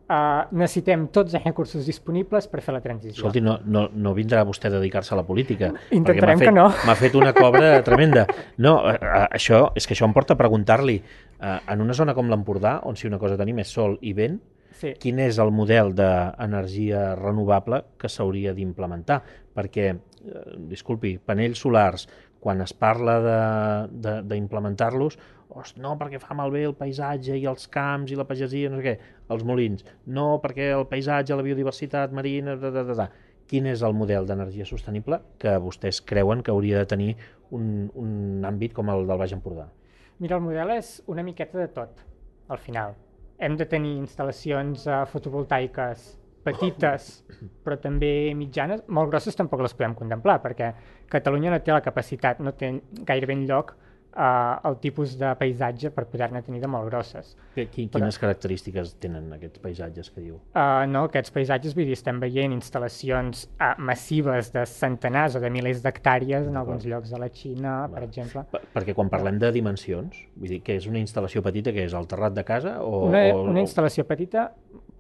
Uh, necessitem tots els recursos disponibles per fer la transició. Escolti, no, no, no vindrà vostè a dedicar-se a la política. Intentarem fet, que no. M'ha fet una cobra tremenda. No, uh, això, és que això em porta a preguntar-li, uh, en una zona com l'Empordà, on si una cosa tenim és sol i vent, sí. quin és el model d'energia renovable que s'hauria d'implementar? Perquè, uh, disculpi, panells solars, quan es parla d'implementar-los, no, perquè fa malbé el paisatge i els camps i la pagesia, no sé què, els molins, no, perquè el paisatge, la biodiversitat marina, da, da, da, da. Quin és el model d'energia sostenible que vostès creuen que hauria de tenir un, un àmbit com el del Baix Empordà? Mira, el model és una miqueta de tot, al final. Hem de tenir instal·lacions uh, fotovoltaiques petites, però també mitjanes. Molt grosses tampoc les podem contemplar, perquè Catalunya no té la capacitat, no té gairebé lloc uh, el tipus de paisatge per poder-ne tenir de molt grosses. Quines Però, característiques tenen aquests paisatges que diu? Uh, no, aquests paisatges, vull dir, estem veient instal·lacions uh, massives de centenars o de milers d'hectàrees en alguns llocs de la Xina, Va. per exemple. Per, perquè quan parlem de dimensions, vull dir, que és una instal·lació petita, que és el terrat de casa? O, una, o, una instal·lació petita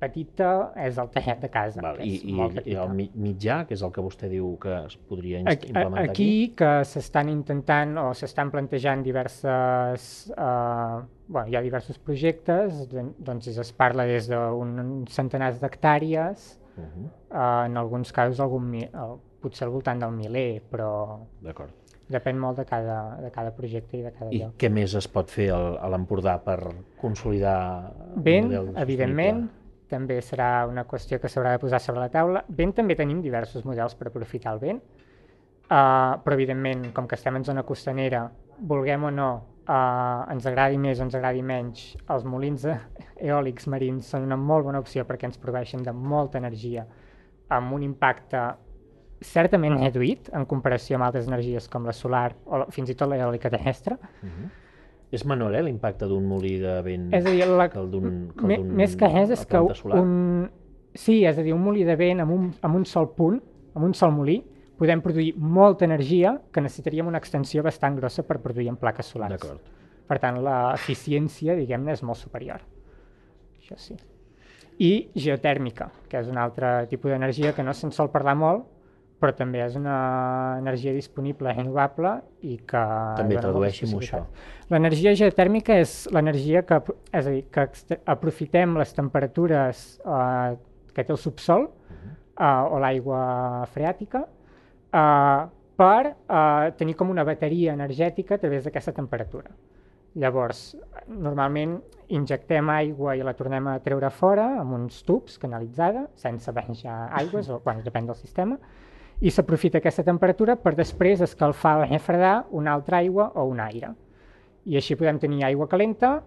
petita és el terrat de casa. Val, i, i, I el mitjà, que és el que vostè diu que es podria implementar aquí? Aquí que s'estan intentant o s'estan plantejant diverses... Uh, bueno, hi ha diversos projectes, doncs es parla des d'un centenars d'hectàrees, uh -huh. uh, en alguns casos algun, uh, potser al voltant del miler, però... D'acord. Depèn molt de cada, de cada projecte i de cada I lloc. què més es pot fer a l'Empordà per consolidar Ben, evidentment, també serà una qüestió que s'haurà de posar sobre la taula. Vent també tenim diversos models per aprofitar el vent, uh, però evidentment, com que estem en zona costanera, vulguem o no, uh, ens agradi més o ens agradi menys, els molins eòlics marins són una molt bona opció perquè ens proveixen de molta energia amb un impacte certament reduït en comparació amb altres energies com la solar o fins i tot l'eòlica terrestre. Uh -huh. És menor, eh, l'impacte d'un molí de vent és a dir, la... que el d'un Més que res és que solar. un... Sí, és a dir, un molí de vent amb un, amb un sol punt, amb un sol molí, podem produir molta energia que necessitaríem una extensió bastant grossa per produir en plaques solars. D'acord. Per tant, l'eficiència, diguem-ne, és molt superior. Això sí. I geotèrmica, que és un altre tipus d'energia que no se'n sol parlar molt, però també és una energia disponible renovable i que... També tradueixi-m'ho això. L'energia geotèrmica és l'energia que, és a dir, que aprofitem les temperatures eh, que té el subsol eh, o l'aigua freàtica eh, per eh, tenir com una bateria energètica a través d'aquesta temperatura. Llavors, normalment injectem aigua i la tornem a treure fora amb uns tubs canalitzada, sense venjar aigües, o, bueno, depèn del sistema, i s'aprofita aquesta temperatura per després escalfar o refredar una altra aigua o un aire. I així podem tenir aigua calenta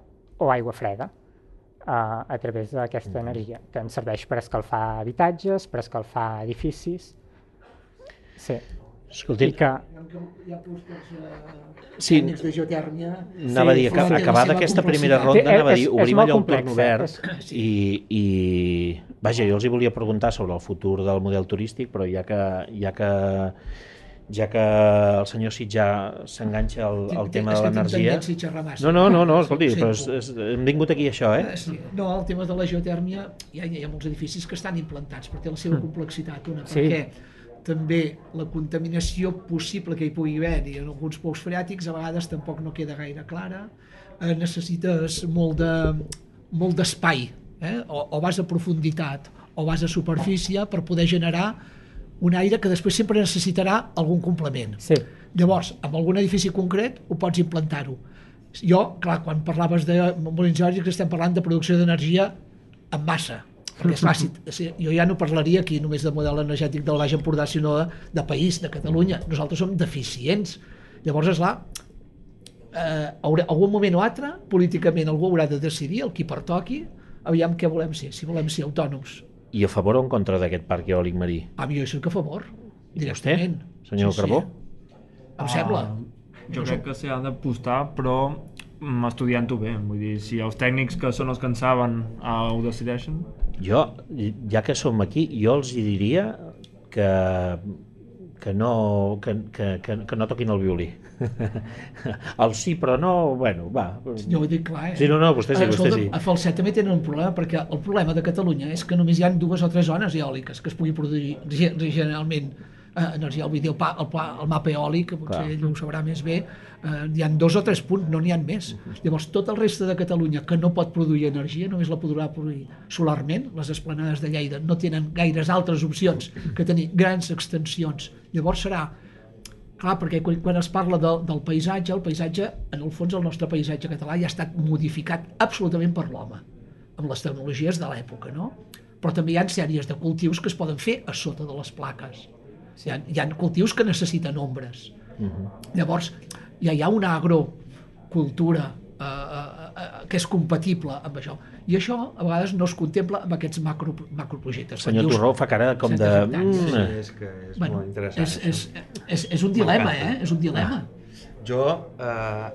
o aigua freda uh, a través d'aquesta energia, que ens serveix per escalfar habitatges, per escalfar edificis. Sí. Escolti, I que... Hi ha clústers Sí. tècnics de geotèrmia. Anava a dir, Sí, que, acabada aquesta primera ronda, anava a dir, obrim allò un torn complex, obert és- i, i... Vaja, jo els hi volia preguntar sobre el futur del model turístic, però ja que, ja que, ja que el senyor Sitjà s'enganxa al, al tema de l'energia... No, no, no, no escolti, Ho però és, és, hem vingut aquí a això, eh? Sí. No, el tema de la geotèrmia, hi ha, hi ha molts edificis que estan implantats, però té la seva complexitat, una, Sí. perquè també la contaminació possible que hi pugui haver i en alguns pous freàtics a vegades tampoc no queda gaire clara, eh, necessites molt de molt d'espai, eh? o, o vas a profunditat o vas a superfície per poder generar un aire que després sempre necessitarà algun complement. Sí. Llavors, amb algun edifici concret ho pots implantar-ho. Jo, clar, quan parlaves de molins eòlics estem parlant de producció d'energia en massa. Perquè, esclar, si, si, jo ja no parlaria aquí només de model energètic del Baix Empordà, sinó de, de país, de Catalunya. Nosaltres som deficients. Llavors, esclar, eh, haurà, algun moment o altre, políticament algú haurà de decidir, el qui pertoqui, aviam què volem ser, si volem ser autònoms. I a favor o en contra d'aquest parc eòlic marí? Ah, jo hi soc a favor, I vostè, directament. senyor Carbó? Em sembla. Jo crec que s'hi ha d'apostar, però estudiant-ho bé. Vull dir, si els tècnics que són els que en saben uh, ho decideixen... Jo, ja que som aquí, jo els hi diria que, que, no, que, que, que, que no toquin el violí. el sí, però no, bueno, va. Jo ho dic clar, eh? Sí, no, no, vostè sí, Eh, vostè escolta, sí. A Falset també tenen un problema, perquè el problema de Catalunya és que només hi ha dues o tres zones eòliques que es pugui produir ge- generalment eh, energia. El, vídeo, pa, el, pa, el mapa eòlic, que potser Clar. ell ho sabrà més bé, eh, hi han dos o tres punts, no n'hi ha més. Llavors, tot el reste de Catalunya que no pot produir energia, només la podrà produir solarment. Les esplanades de Lleida no tenen gaires altres opcions que tenir grans extensions. Llavors serà Clar, perquè quan, quan es parla de, del paisatge, el paisatge, en el fons, el nostre paisatge català ja ha estat modificat absolutament per l'home, amb les tecnologies de l'època, no? Però també hi ha sèries de cultius que es poden fer a sota de les plaques. Hi ha, hi ha cultius que necessiten ombres. Llavors, ja hi ha una agrocultura eh, eh, eh, que és compatible amb això. I això, a vegades, no es contempla amb aquests macro, macroprojectes. Senyor dius Torró fa cara com de... 150 anys. Mm, Sí, és que és Bueno, molt interessant. és, és, és, és un dilema, eh? És un dilema. Jo, eh,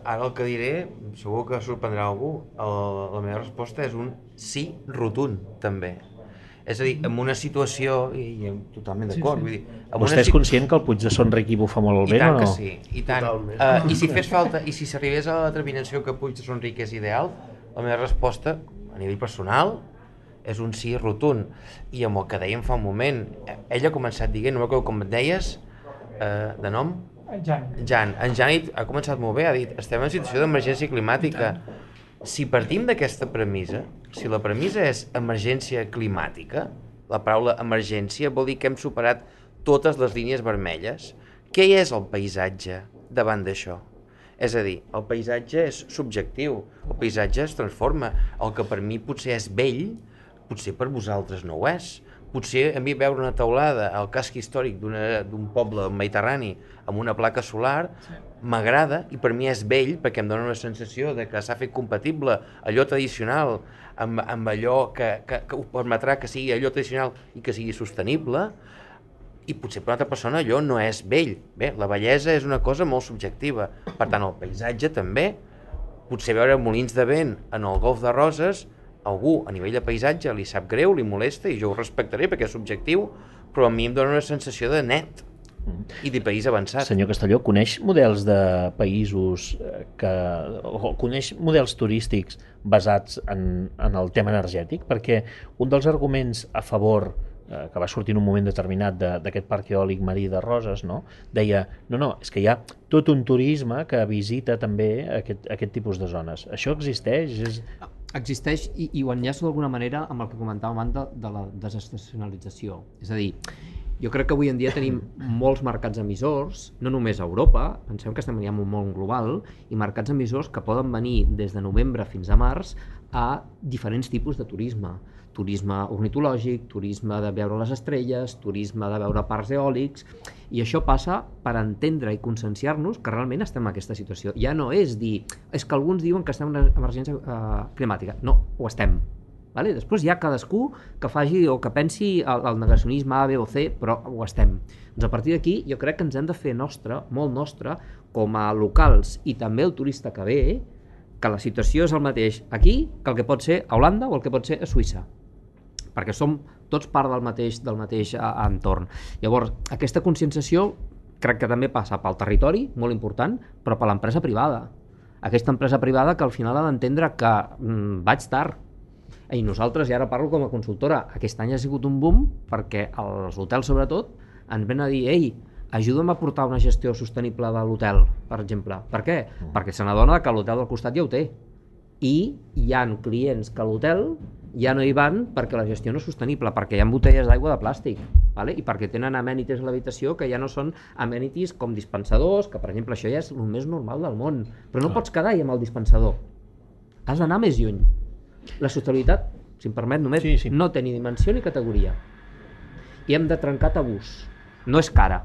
ara el que diré, segur que sorprendrà algú, el, la meva resposta és un sí rotund, també. És a dir, en una situació, i, i em- totalment d'acord, sí. vull dir... En Vostè és conscient que el Puig de Son Ric hi bufa molt el I vent tant o no? que sí, i tant. Totalment. Uh, I si fes falta, i si s'arribés a la determinació que Puig de Sonric és ideal, la meva resposta, a nivell personal, és un sí rotund. I amb el que dèiem fa un moment, eh, ell ha començat dient, no recordo com et deies, uh, de nom? Jan. Jan, en Jan ha començat molt bé, ha dit, estem en situació d'emergència climàtica. Si partim d'aquesta premissa, si la premissa és emergència climàtica, la paraula emergència vol dir que hem superat totes les línies vermelles. Què és el paisatge davant d'això? És a dir, el paisatge és subjectiu, el paisatge es transforma. El que per mi potser és vell, potser per vosaltres no ho és. Potser a mi veure una taulada al casc històric d'un poble mediterrani amb una placa solar m'agrada i per mi és vell perquè em dona una sensació de que s'ha fet compatible allò tradicional amb, amb allò que, que, que ho permetrà que sigui allò tradicional i que sigui sostenible i potser per una altra persona allò no és vell. Bé, la bellesa és una cosa molt subjectiva. Per tant, el paisatge també, potser veure molins de vent en el golf de Roses algú a nivell de paisatge li sap greu, li molesta i jo ho respectaré perquè és subjectiu, però a mi em dona una sensació de net i de país avançat. Senyor Castelló, coneix models de països eh, que, o coneix models turístics basats en, en el tema energètic? Perquè un dels arguments a favor eh, que va sortir en un moment determinat d'aquest parc eòlic marí de Roses, no? deia, no, no, és que hi ha tot un turisme que visita també aquest, aquest tipus de zones. Això existeix? És existeix i, i ho enllaço d'alguna manera amb el que comentava abans de, de la desestacionalització. És a dir, jo crec que avui en dia tenim molts mercats emissors, no només a Europa, pensem que estem en un món global, i mercats emissors que poden venir des de novembre fins a març a diferents tipus de turisme turisme ornitològic, turisme de veure les estrelles, turisme de veure parcs eòlics, i això passa per entendre i conscienciar-nos que realment estem en aquesta situació. Ja no és dir, és que alguns diuen que estem en una emergència eh, climàtica. No, ho estem. Vale? Després hi ha cadascú que faci o que pensi el, el negacionisme A, B o C, però ho estem. Doncs a partir d'aquí jo crec que ens hem de fer nostre, molt nostre, com a locals i també el turista que ve, que la situació és el mateix aquí que el que pot ser a Holanda o el que pot ser a Suïssa perquè som tots part del mateix, del mateix uh, entorn. Llavors, aquesta conscienciació crec que també passa pel territori, molt important, però per l'empresa privada. Aquesta empresa privada que al final ha d'entendre que mm, vaig tard, i nosaltres, i ara parlo com a consultora, aquest any ha sigut un boom perquè els hotels, sobretot, ens ven a dir ei, ajuda'm a portar una gestió sostenible de l'hotel, per exemple. Per què? Mm. Perquè se n'adona que l'hotel del costat ja ho té. I hi han clients que l'hotel ja no hi van perquè la gestió no és sostenible, perquè hi ha botelles d'aigua de plàstic, vale? i perquè tenen amenities a l'habitació que ja no són amenities com dispensadors, que per exemple això ja és el més normal del món, però no ah. pots quedar amb el dispensador. Has d'anar més lluny. La sostenibilitat, si em permet, només sí, sí. no té ni dimensió ni categoria. I hem de trencar tabús. No és cara,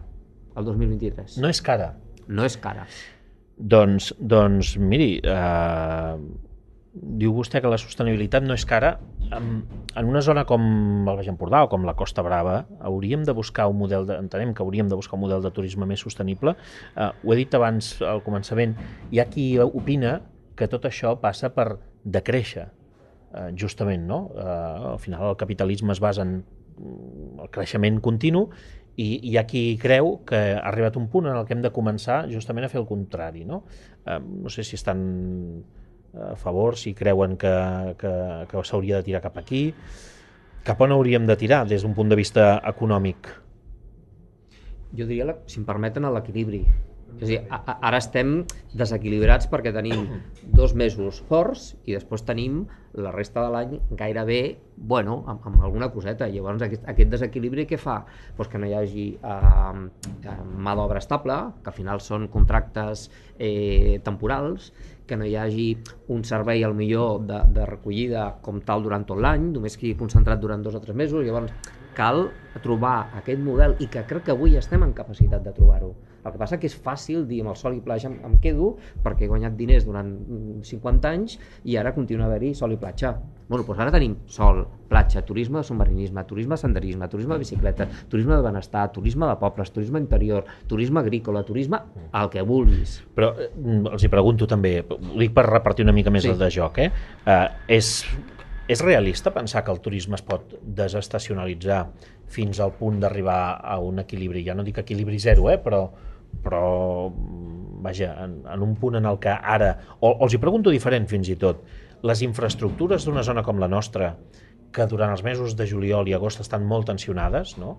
el 2023. No és cara? No és cara. Doncs, doncs miri, eh, diu vostè que la sostenibilitat no és cara. En, en una zona com el Baix Empordà o com la Costa Brava hauríem de buscar un model, de, entenem que hauríem de buscar un model de turisme més sostenible. Eh, ho he dit abans al començament, hi ha qui opina que tot això passa per decréixer, eh, justament, no? Eh, al final el capitalisme es basa en mm, el creixement continu i hi ha qui creu que ha arribat un punt en el que hem de començar justament a fer el contrari, no? Eh, no sé si estan a favor, si creuen que, que, que s'hauria de tirar cap aquí. Cap on hauríem de tirar des d'un punt de vista econòmic? Jo diria, si em permeten, a l'equilibri. És a dir, ara estem desequilibrats perquè tenim dos mesos forts i després tenim la resta de l'any gairebé, bueno, amb, amb alguna coseta. Llavors, aquest, aquest desequilibri què fa? Pues que no hi hagi eh, mà d'obra estable, que al final són contractes eh, temporals, que no hi hagi un servei al millor de, de recollida com tal durant tot l'any, només que concentrat durant dos o tres mesos, llavors cal trobar aquest model i que crec que avui estem en capacitat de trobar-ho. El que passa que és fàcil dir amb el sol i platja em, em quedo perquè he guanyat diners durant 50 anys i ara continua a haver-hi sol i platja. Bueno, doncs ara tenim sol, platja, turisme de submarinisme, turisme de senderisme, turisme de bicicleta, turisme de benestar, turisme de pobles, turisme interior, turisme agrícola, turisme el que vulguis. Però eh, els hi pregunto també, ho dic per repartir una mica més sí. el de joc, eh? Uh, és, és realista pensar que el turisme es pot desestacionalitzar fins al punt d'arribar a un equilibri, ja no dic equilibri zero, eh? però però vaja, en, en un punt en el que ara, o, o els hi pregunto diferent fins i tot, les infraestructures d'una zona com la nostra, que durant els mesos de juliol i agost estan molt tensionades, no?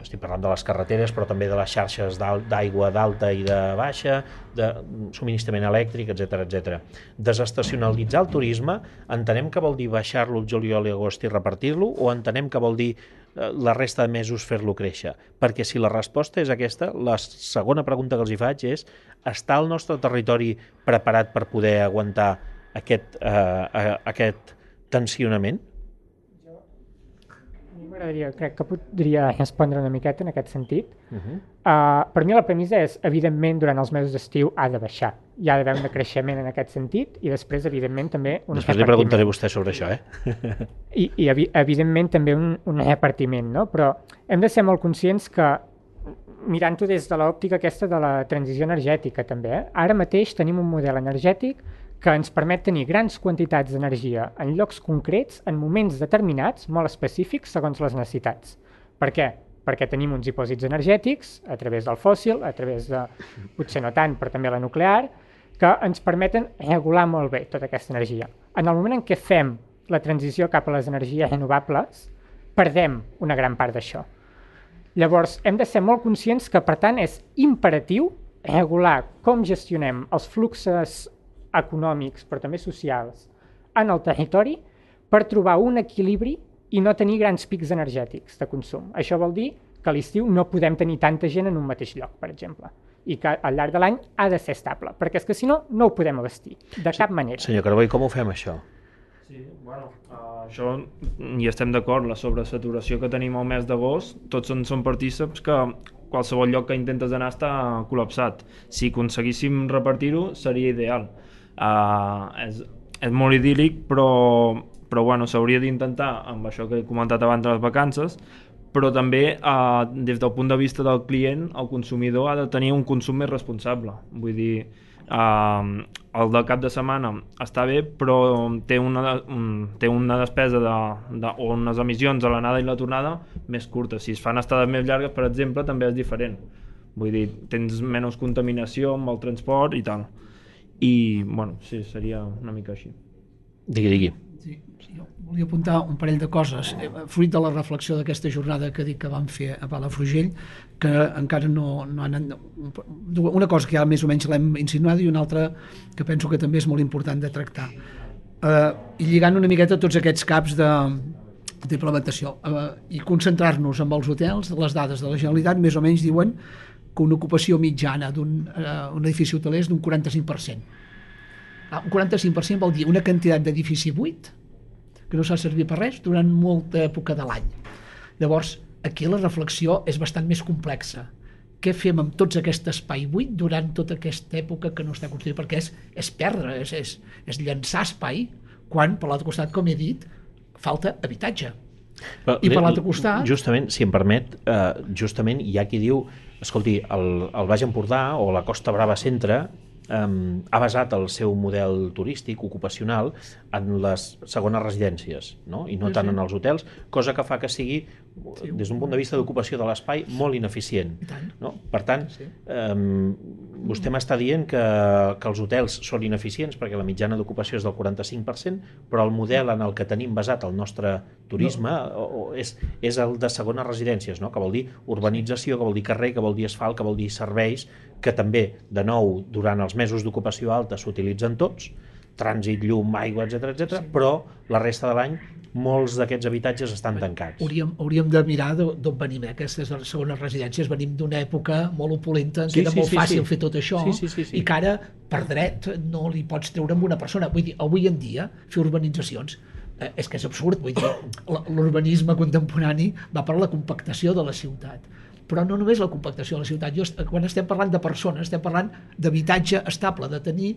estic parlant de les carreteres, però també de les xarxes d'aigua d'alta i de baixa, de subministrament elèctric, etc etc. Desestacionalitzar el turisme, entenem que vol dir baixar-lo el juliol i agost i repartir-lo, o entenem que vol dir la resta de mesos fer-lo créixer? Perquè si la resposta és aquesta, la segona pregunta que els hi faig és està el nostre territori preparat per poder aguantar aquest, eh, aquest tensionament? M'agradaria, crec que podria respondre una miqueta en aquest sentit. Uh -huh. Uh, per mi la premissa és, evidentment, durant els mesos d'estiu ha de baixar. Hi ha d'haver un decreixement en aquest sentit i després, evidentment, també un Després li preguntaré a vostè sobre això, eh? I, i evi evidentment, també un, un repartiment, no? Però hem de ser molt conscients que mirant-ho des de l'òptica aquesta de la transició energètica també, eh? ara mateix tenim un model energètic que ens permet tenir grans quantitats d'energia en llocs concrets, en moments determinats, molt específics, segons les necessitats. Per què? Perquè tenim uns dipòsits energètics, a través del fòssil, a través de, potser no tant, però també la nuclear, que ens permeten regular molt bé tota aquesta energia. En el moment en què fem la transició cap a les energies renovables, perdem una gran part d'això. Llavors, hem de ser molt conscients que, per tant, és imperatiu regular com gestionem els fluxes econòmics, però també socials, en el territori per trobar un equilibri i no tenir grans pics energètics de consum. Això vol dir que a l'estiu no podem tenir tanta gent en un mateix lloc, per exemple, i que al llarg de l'any ha de ser estable, perquè és que si no, no ho podem abastir, de cap manera. Senyor Carbó, i com ho fem, això? Sí, bueno, uh, això hi estem d'acord, la sobresaturació que tenim al mes d'agost, tots són, són partíceps que qualsevol lloc que intentes anar està col·lapsat. Si aconseguíssim repartir-ho, seria ideal. Uh, és, és molt idíl·lic, però, però bueno, s'hauria d'intentar, amb això que he comentat abans de les vacances, però també eh, des del punt de vista del client, el consumidor ha de tenir un consum més responsable. Vull dir, eh, el de cap de setmana està bé, però té una, un, té una despesa de, de, o unes emissions a l'anada i la tornada més curtes. Si es fan estades més llargues, per exemple, també és diferent. Vull dir, tens menys contaminació amb el transport i tal. I, bueno, sí, seria una mica així. Digui, digui. Sí, sí, jo volia apuntar un parell de coses. Eh, Fruit de la reflexió d'aquesta jornada que dic que vam fer a Palafrugell, que encara no, no han... Una cosa que ja més o menys l'hem insinuat i una altra que penso que també és molt important de tractar. Eh, I lligant una miqueta tots aquests caps de, d'implementació eh, i concentrar-nos amb els hotels, les dades de la Generalitat més o menys diuen que una ocupació mitjana d'un eh, un edifici hoteler és d'un 45%. Ah, un 45% vol dir una quantitat d'edifici buit que no s'ha servit per res durant molta època de l'any. Llavors, aquí la reflexió és bastant més complexa. Què fem amb tots aquest espai buit durant tota aquesta època que no està construït? Perquè és, és perdre, és, és, és llançar espai quan, per l'altre costat, com he dit, falta habitatge. Però, I per l'altre costat... Justament, si em permet, eh, justament hi ha qui diu escolti, el, el Baix Empordà o la Costa Brava Centre um, ha basat el seu model turístic, ocupacional, en les segones residències, no? i no Sí, tant sí. en els hotels, cosa que fa que sigui, des d'un punt de vista d'ocupació de l'espai, molt ineficient. No? Per tant, Sí. um, vostè m'està dient que, que els hotels són ineficients perquè la mitjana d'ocupació és del 45%, però el model en el que tenim basat el nostre turisme o, o és, és el de segones residències, no? que vol dir urbanització, que vol dir carrer, que vol dir asfalt, que vol dir serveis, que també, de nou, durant els mesos d'ocupació alta s'utilitzen tots, trànsit, llum, aigua, etc etc. Sí. però la resta de l'any molts d'aquests habitatges estan tancats. Hauríem, hauríem de mirar d'o- d'on venim, eh? aquestes segones residències. Venim d'una època molt opulenta en Sí, era sí, molt sí, fàcil sí. fer tot això Sí, sí, sí, sí. i que ara, per dret, no li pots treure amb una persona. Vull dir, avui en dia, fer urbanitzacions eh, és que és absurd, vull dir, l'urbanisme contemporani va per la compactació de la ciutat però no només la compactació de la ciutat. Jo, quan estem parlant de persones, estem parlant d'habitatge estable, de tenir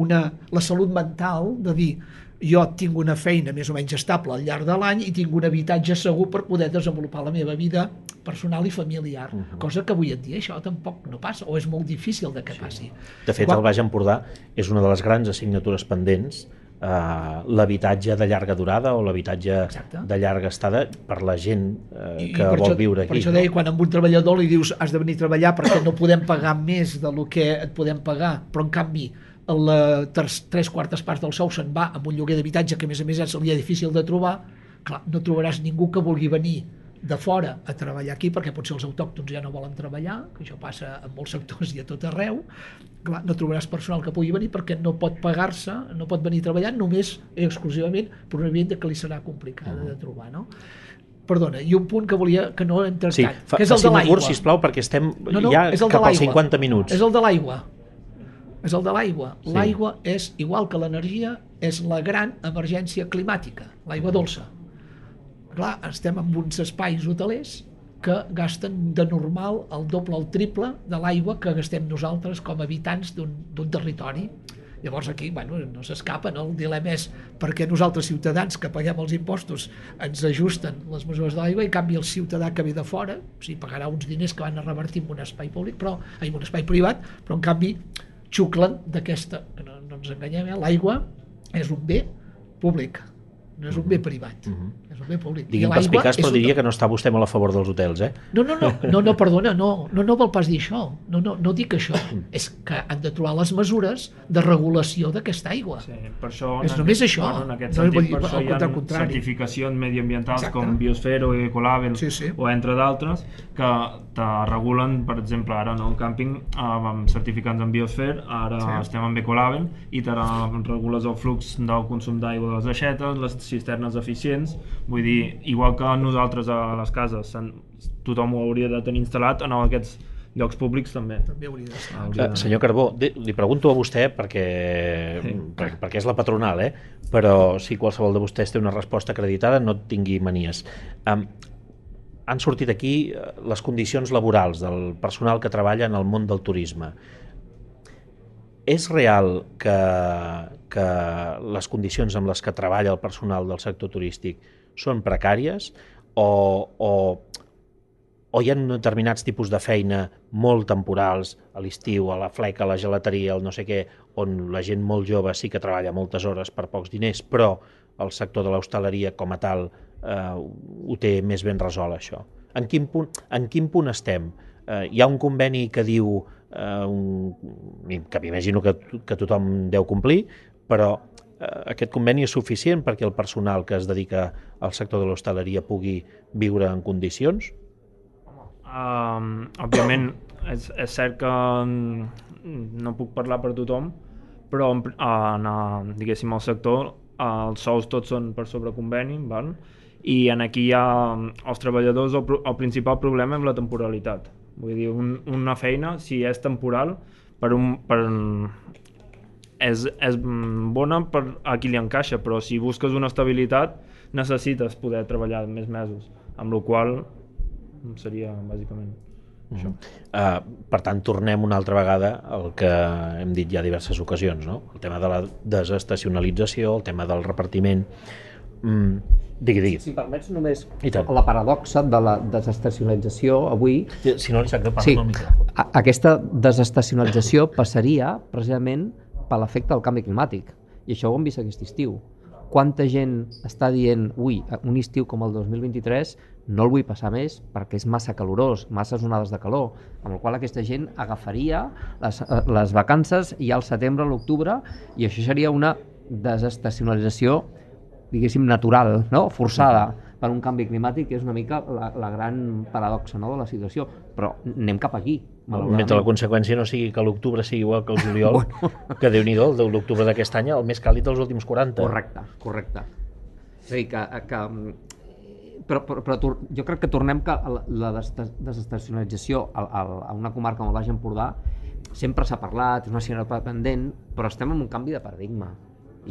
una, la salut mental, de dir jo tinc una feina més o menys estable al llarg de l'any i tinc un habitatge segur per poder desenvolupar la meva vida personal i familiar, uh -huh. cosa que avui en dia això tampoc no passa, o és molt difícil de que passi. De fet, Quan- el Baix Empordà és una de les grans assignatures pendents eh, l'habitatge de llarga durada o l'habitatge de llarga estada per la gent eh, i que vol això, viure aquí. Per això deia, quan amb un treballador li dius has de venir a treballar perquè no podem pagar més de lo que et podem pagar, però en canvi la tres, tres quartes parts del sou se'n va amb un lloguer d'habitatge que a més a més ja seria difícil de trobar, clar, no trobaràs ningú que vulgui venir de fora a treballar aquí perquè potser els autòctons ja no volen treballar, que això passa en molts sectors i a tot arreu, clar, no trobaràs personal que pugui venir perquè no pot pagar-se, no pot venir a treballar només i exclusivament per una vivenda que li serà complicada de trobar, no? Perdona, i un punt que volia que no hem tractat, Sí, fa, que és el de l'aigua. curt, sisplau, perquè estem No, no, ja és el cap als l'aigua. 50 minuts. És el de l'aigua. És el de l'aigua. Sí. L'aigua és, igual que l'energia, és la gran emergència climàtica, l'aigua dolça. clar, estem en uns espais hotelers que gasten de normal el doble o el triple de l'aigua que gastem nosaltres com a habitants d'un territori. Llavors aquí bueno, no s'escapa, no? el dilema és perquè nosaltres ciutadans que paguem els impostos ens ajusten les mesures de l'aigua i en canvi el ciutadà que ve de fora o sigui, pagarà uns diners que van a revertir en un espai públic, però en un espai privat, però en canvi xuclen d'aquesta, no, no ens enganyem, eh? l'aigua és un bé públic, no és un bé privat. Uh -huh és un bé públic. Digui'm perspicaç, però diria que no està vostè molt a favor dels hotels, eh? No, no, no, no, no perdona, no, no, no vol pas dir això. No, no, no dic això. és que han de trobar les mesures de regulació d'aquesta aigua. Sí, per això... És només aquest, això. Bueno, en aquest sentit, no, dir, per això hi ha contrari. certificacions mediambientals Exacte. com Biosfera o Ecolabel sí, sí. o entre d'altres que te regulen, per exemple, ara no, el càmping eh, certificats en Biosfer, ara sí. estem amb Ecolabel i te regules el flux del consum d'aigua de les aixetes, les cisternes eficients, Vull dir, igual que nosaltres a les cases tothom ho hauria de tenir instal·lat, en aquests llocs públics també. També hauria d'estar. Uh, senyor Carbó, li pregunto a vostè perquè, sí. per, perquè és la patronal, eh? però si qualsevol de vostès té una resposta acreditada no tingui manies. Um, han sortit aquí eh, les condicions laborals del personal que treballa en el món del turisme. És real que, que les condicions amb les que treballa el personal del sector turístic són precàries o, o, o hi ha determinats tipus de feina molt temporals, a l'estiu, a la fleca, a la gelateria, al no sé què, on la gent molt jove sí que treballa moltes hores per pocs diners, però el sector de l'hostaleria com a tal eh, ho té més ben resolt, això. En quin punt, en quin punt estem? Eh, hi ha un conveni que diu, eh, un, que m'imagino que, que tothom deu complir, però Eh, aquest conveni és suficient perquè el personal que es dedica al sector de l'hostaleria pugui viure en condicions? Um, òbviament, és, és cert que no puc parlar per tothom, però en, en, en diguéssim, el sector els sous tots són per sobre conveni, val? I en aquí hi ha els treballadors, el, el principal problema és la temporalitat. Vull dir, un, una feina, si és temporal, per, un, per és, és bona per a qui li encaixa, però si busques una estabilitat necessites poder treballar més mesos, amb la qual seria bàsicament mm. això. Uh, per tant, tornem una altra vegada al que hem dit ja diverses ocasions, no? el tema de la desestacionalització, el tema del repartiment... Mm, digui, digui. Si, si permets només la paradoxa de la desestacionalització avui... Si no li sap greu, parla sí, el. Aquesta desestacionalització passaria precisament per l'efecte del canvi climàtic. I això ho hem vist aquest estiu. Quanta gent està dient, ui, un estiu com el 2023 no el vull passar més perquè és massa calorós, massa onades de calor, amb la qual aquesta gent agafaria les, eh, les vacances ja al setembre, l'octubre, i això seria una desestacionalització, diguéssim, natural, no? forçada per un canvi climàtic, que és una mica la, la gran paradoxa no? de la situació. Però anem cap aquí, Mentre la conseqüència no sigui que l'octubre sigui igual que el juliol, bueno. que déu nhi el l'octubre d'aquest any, el més càlid dels últims 40. Correcte, correcte. És a dir, que, que però, però, però jo crec que tornem que la desestacionalització a, a, a una comarca com el Baix Empordà sempre s'ha parlat, és una assignatura pendent, però estem en un canvi de paradigma.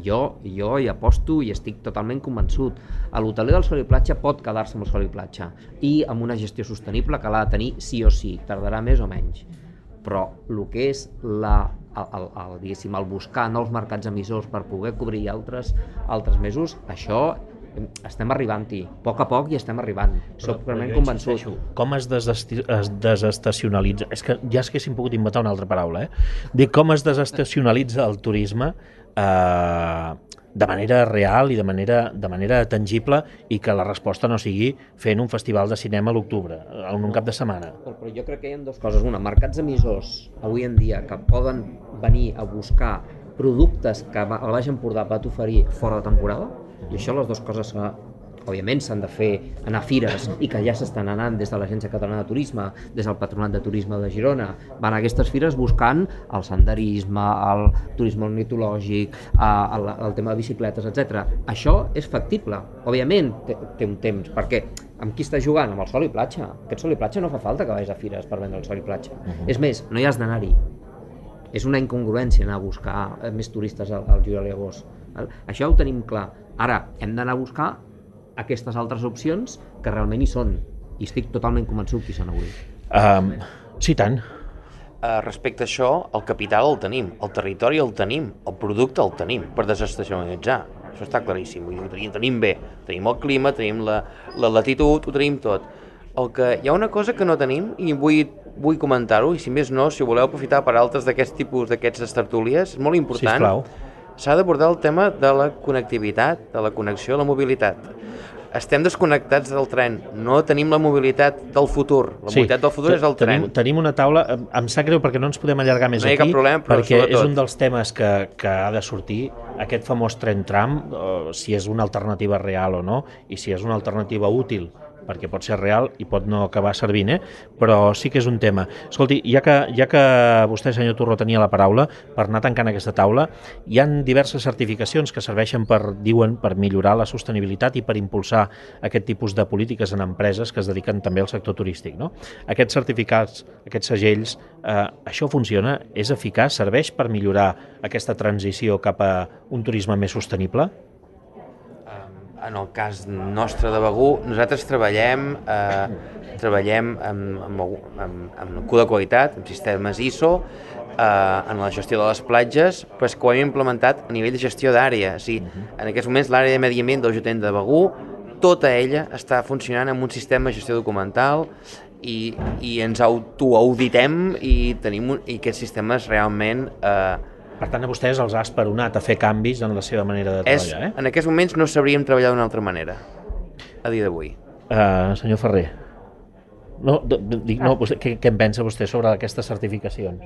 Jo, jo hi aposto i estic totalment convençut. A l'hoteler del sol i platja pot quedar-se amb el sol i platja i amb una gestió sostenible que l'ha de tenir sí o sí, tardarà més o menys. Però el que és la, el, el, el, diguéssim, el buscar nous mercats emissors per poder cobrir altres, altres mesos, això estem arribant-hi, a poc a poc i estem arribant, soc realment convençut. Com es, es desestacionalitza? És que ja és que haguéssim pogut inventar una altra paraula, eh? Dic, com es desestacionalitza el turisme eh, de manera real i de manera, de manera tangible i que la resposta no sigui fent un festival de cinema a l'octubre, en un cap de setmana. Però, però jo crec que hi ha dues coses. Una, mercats emissors avui en dia que poden venir a buscar productes que el Baix Empordà va oferir fora de temporada, i això les dues coses òbviament s'han de fer anar a fires i que ja s'estan anant des de l'Agència Catalana de Turisme, des del Patronat de Turisme de Girona, van a aquestes fires buscant el senderisme, el turisme ornitològic, el, el tema de bicicletes, etc. Això és factible, òbviament té, té un temps, perquè amb qui està jugant? Amb el sol i platja. Aquest sol i platja no fa falta que vagis a fires per vendre el sol i platja. Uh -huh. És més, no hi has d'anar-hi. És una incongruència anar a buscar més turistes al, al juliol i agost. Això ho tenim clar. Ara, hem d'anar a buscar aquestes altres opcions que realment hi són. I estic totalment convençut que hi són avui. Um, sí, tant. Uh, respecte a això, el capital el tenim, el territori el tenim, el producte el tenim per desestacionalitzar. Això està claríssim, ho tenim, tenim bé. Tenim el clima, tenim la, la latitud, ho tenim tot. El que, hi ha una cosa que no tenim i vull, vull comentar-ho, i si més no, si voleu aprofitar per altres d'aquest tipus d'aquestes tertúlies, és molt important. Sisplau. S'ha d'abordar el tema de la connectivitat, de la connexió, la mobilitat estem desconnectats del tren, no tenim la mobilitat del futur. La Sí, mobilitat del futur és el tren. Tenim, tenim una taula, em, sap greu perquè no ens podem allargar més No aquí, problema, però perquè sobretot- és un dels temes que, que ha de sortir, aquest famós tren tram, eh, si és una alternativa real o no, i si és una alternativa útil perquè pot ser real i pot no acabar servint, eh? però sí que és un tema. Escolti, ja que, ja que vostè, senyor Torró, tenia la paraula, per anar tancant aquesta taula, hi han diverses certificacions que serveixen per, diuen, per millorar la sostenibilitat i per impulsar aquest tipus de polítiques en empreses que es dediquen també al sector turístic. No? Aquests certificats, aquests segells, eh, això funciona? És eficaç? Serveix per millorar aquesta transició cap a un turisme més sostenible? En el cas nostre de Begú, nosaltres treballem, eh, treballem amb, amb, amb, amb codi de qualitat, amb sistemes ISO, eh, en la gestió de les platges, però és que ho hem implementat a nivell de gestió d'àrea. O sigui, en aquests moments l'àrea de medi ambient del Jutent de Begú, tota ella està funcionant amb un sistema de gestió documental i, i ens autoauditem i tenim un, i aquests sistemes realment eh, Per tant, a vostès els ha esperonat a fer canvis en la seva manera de és, treballar, eh? en aquests moments no sabríem treballar d'una altra manera a dia d'avui. Uh, senyor Ferrer, no, dic, no, vostè, què, què en pensa vostè sobre aquestes certificacions?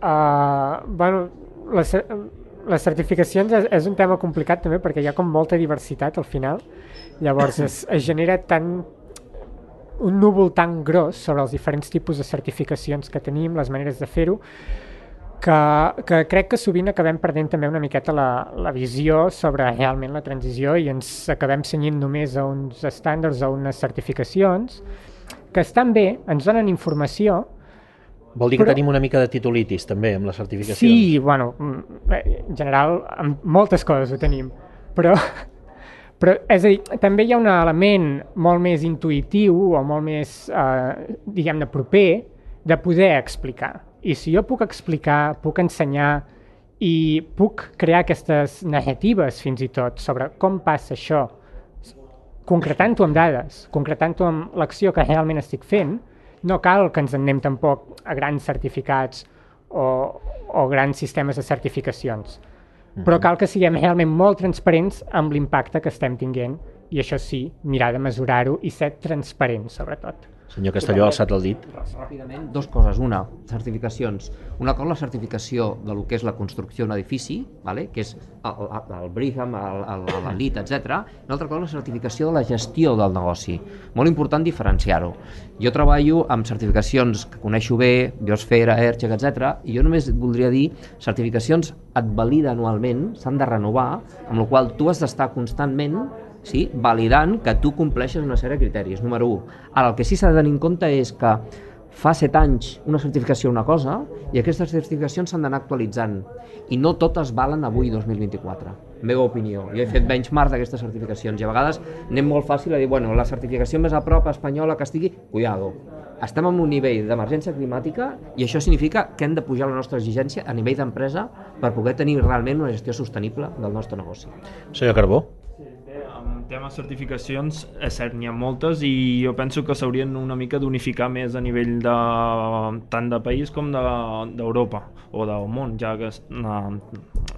Uh, bueno, les, les certificacions és, és un tema complicat també perquè hi ha com molta diversitat al final. Llavors es, es genera tant un núvol tan gros sobre els diferents tipus de certificacions que tenim, les maneres de fer-ho, que, que crec que sovint acabem perdent també una miqueta la, la visió sobre realment la transició i ens acabem senyint només a uns estàndards o unes certificacions que estan bé, ens donen informació, Vol dir que Però- tenim una mica de titulitis també amb les certificacions? Sí, bueno, mm, eh, en general, amb moltes coses ho tenim, però, però és a dir, també hi ha un element molt més intuïtiu o molt més, eh, diguem-ne, proper de poder explicar. I si jo puc explicar, puc ensenyar i puc crear aquestes narratives fins i tot sobre com passa això, concretant-ho amb dades, concretant-ho amb l'acció que realment estic fent, no cal que ens anem tampoc a grans certificats o, o grans sistemes de certificacions. Però cal que siguem realment molt transparents amb l'impacte que estem tinguent i això sí, mirar de mesurar-ho i ser transparents, sobretot. Senyor Castelló ha alçat el dit. Ràpidament, dos coses. Una, certificacions. Una cosa, la certificació de lo que és la construcció d'un edifici, vale? que és el, el, el Brigham, l'Elit, etc. Una altra cosa, la certificació de la gestió del negoci. Molt important diferenciar-ho. Jo treballo amb certificacions que coneixo bé, Biosfera, ERCHEC, etc. I jo només voldria dir certificacions et valida anualment, s'han de renovar, amb la qual tu has d'estar constantment sí, validant que tu compleixes una sèrie de criteris, número 1. Ara, el que sí s'ha de tenir en compte és que fa 7 anys una certificació una cosa i aquestes certificacions s'han d'anar actualitzant i no totes valen avui 2024 meva opinió, jo he fet benchmark d'aquestes certificacions i a vegades anem molt fàcil a dir bueno, la certificació més a prop espanyola que estigui, cuidado estem en un nivell d'emergència climàtica i això significa que hem de pujar la nostra exigència a nivell d'empresa per poder tenir realment una gestió sostenible del nostre negoci. Senyor Carbó? Temes certificacions, és cert, n'hi ha moltes i jo penso que s'haurien una mica d'unificar més a nivell de, tant de país com de- d'Europa o del món, ja que uh,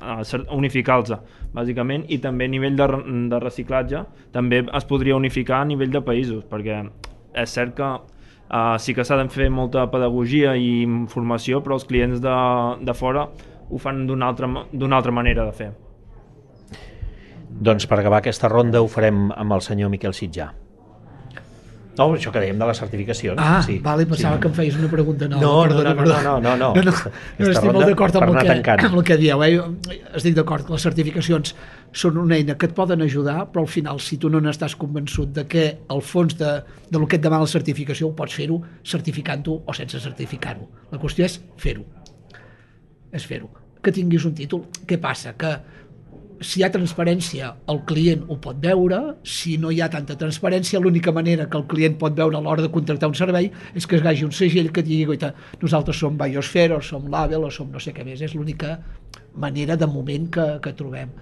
uh, unificar-los, bàsicament, i també a nivell de, de reciclatge també es podria unificar a nivell de països, perquè és cert que uh, sí que s'ha de fer molta pedagogia i informació, però els clients de, de fora ho fan d'una altra, altra manera de fer. Doncs per acabar aquesta ronda ho farem amb el senyor Miquel Sitjà. No, això que dèiem de les certificacions. Ah, sí, vale, pensava sí. que em feies una pregunta nova. No, no, perdona, no, no, no, no, no. no, no, no estic molt d'acord amb, el que, amb el que dieu. Eh? Estic d'acord que les certificacions són una eina que et poden ajudar, però al final, si tu no n'estàs convençut de que el fons de, de lo que et demana la certificació ho pots fer-ho certificant-ho o sense certificar-ho. La qüestió és fer-ho. És fer-ho. Que tinguis un títol. Què passa? Que si hi ha transparència, el client ho pot veure, si no hi ha tanta transparència, l'única manera que el client pot veure a l'hora de contractar un servei és que es hagi un segell que digui "Guaita, nosaltres som Biosphere, o som Label, o som no sé què més, és l'única manera de moment que, que trobem.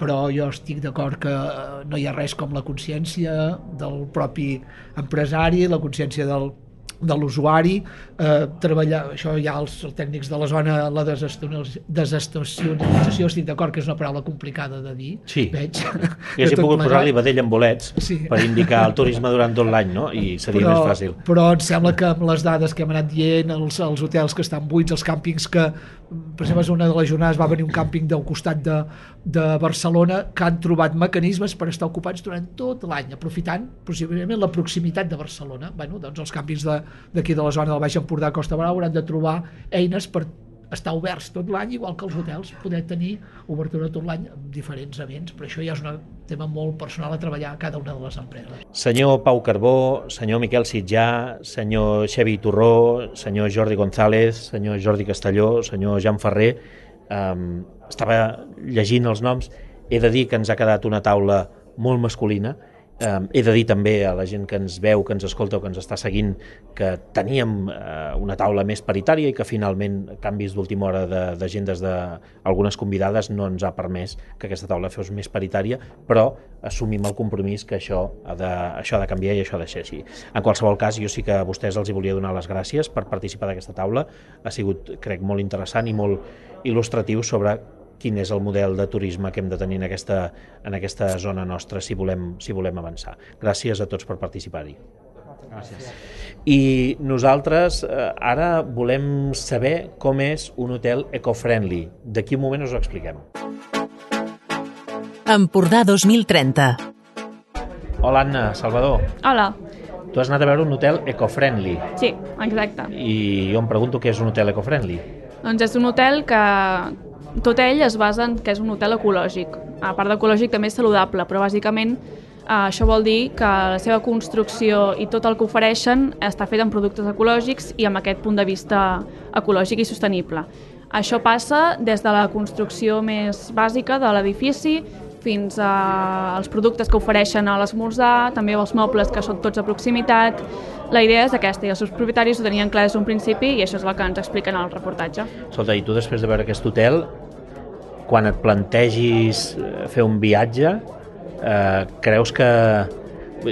Però jo estic d'acord que eh, no hi ha res com la consciència del propi empresari, la consciència del, de l'usuari, eh, treballar, això ja els, els tècnics de la zona, la desestacionalització, estic d'acord que és una paraula complicada de dir, Sí. veig. De tot pogut posar-li vedell amb bolets Sí. per indicar el turisme durant tot l'any, no? I seria però, més fàcil. Però em sembla que amb les dades que hem anat dient, els, els hotels que estan buits, els càmpings que, per exemple, una de les jornades va venir un càmping del costat de, de Barcelona que han trobat mecanismes per estar ocupats durant tot l'any, aprofitant possiblement la proximitat de Barcelona. Bueno, doncs els càmpings d'aquí de, de la zona del Baix Empordà, Costa Brava, hauran de trobar eines per estar oberts tot l'any, igual que els hotels, poder tenir obertura tot l'any amb diferents events, però això ja és un tema molt personal a treballar a cada una de les empreses. Senyor Pau Carbó, senyor Miquel Sitjà, senyor Xevi Torró, senyor Jordi González, senyor Jordi Castelló, senyor Jan Ferrer, um, estava llegint els noms, he de dir que ens ha quedat una taula molt masculina, Um, he de dir també a la gent que ens veu, que ens escolta o que ens està seguint que teníem uh, una taula més paritària i que finalment canvis d'última hora de- d'agendes d'algunes convidades no ens ha permès que aquesta taula fos més paritària, però assumim el compromís que això ha de, això ha de canviar i això ha de ser així. En qualsevol cas, jo sí que a vostès els hi volia donar les gràcies per participar d'aquesta taula. Ha sigut, crec, molt interessant i molt il·lustratiu sobre quin és el model de turisme que hem de tenir en aquesta, en aquesta zona nostra si volem, si volem avançar. Gràcies a tots per participar-hi. Gràcies. I nosaltres eh, ara volem saber com és un hotel eco-friendly. D'aquí un moment us ho expliquem. Empordà 2030. Hola Anna, Salvador. Hola, Tu has anat a veure un hotel eco-friendly sí, exacte. i jo em pregunto què és un hotel eco-friendly. Doncs és un hotel que tot ell es basa en que és un hotel ecològic. A part d'ecològic també és saludable, però bàsicament eh, això vol dir que la seva construcció i tot el que ofereixen està fet amb productes ecològics i amb aquest punt de vista ecològic i sostenible. Això passa des de la construcció més bàsica de l'edifici fins als productes que ofereixen a l'esmorzar, també els mobles que són tots a proximitat. La idea és aquesta i els seus propietaris ho tenien clar des d'un principi i això és el que ens expliquen al reportatge. Escolta, i tu després de veure aquest hotel, quan et plantegis eh, fer un viatge, eh, creus que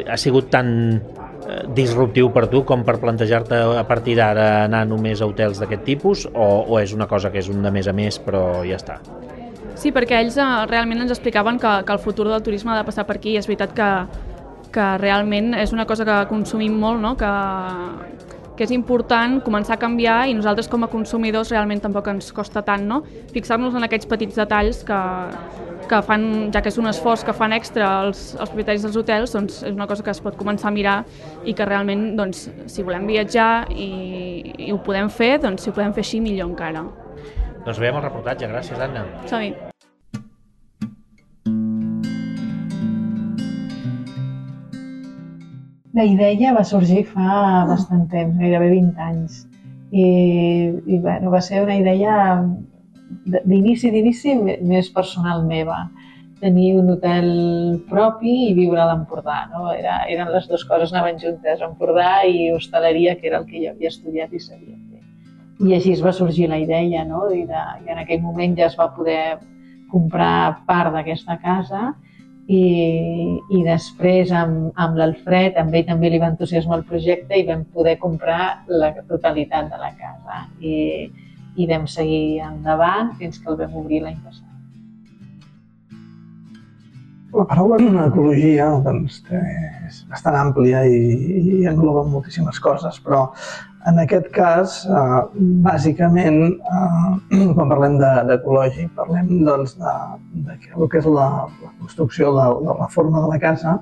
ha sigut tan eh, disruptiu per tu com per plantejar-te a partir d'ara anar només a hotels d'aquest tipus o, o és una cosa que és un de més a més però ja està? Sí, perquè ells eh, realment ens explicaven que, que el futur del turisme ha de passar per aquí i és veritat que, que realment és una cosa que consumim molt, no? que, que és important començar a canviar i nosaltres com a consumidors realment tampoc ens costa tant no? fixar-nos en aquests petits detalls que, que fan, ja que és un esforç que fan extra els, els propietaris dels hotels, doncs és una cosa que es pot començar a mirar i que realment, doncs, si volem viatjar i, i ho podem fer, doncs si ho podem fer així millor encara. Doncs veiem el reportatge, gràcies Anna. Som-hi. La idea va sorgir fa bastant temps, gairebé 20 anys. I, i bueno, va ser una idea d'inici, d'inici més personal meva. Tenir un hotel propi i viure a l'Empordà. No? Era, eren les dues coses, anaven juntes, Empordà i hostaleria, que era el que jo havia estudiat i sabia fer. I així es va sorgir la idea, no? I, de, i en aquell moment ja es va poder comprar part d'aquesta casa i, i després amb, amb l'Alfred, amb ell també li va entusiasmar el projecte i vam poder comprar la totalitat de la casa i, i vam seguir endavant fins que el vam obrir l'any passat. La paraula ecologia doncs, és bastant àmplia i, i engloba moltíssimes coses, però en aquest cas, eh, bàsicament, eh, quan parlem de- d'ecològic, parlem doncs, de, de que el que és la, la construcció, la, la reforma de la casa,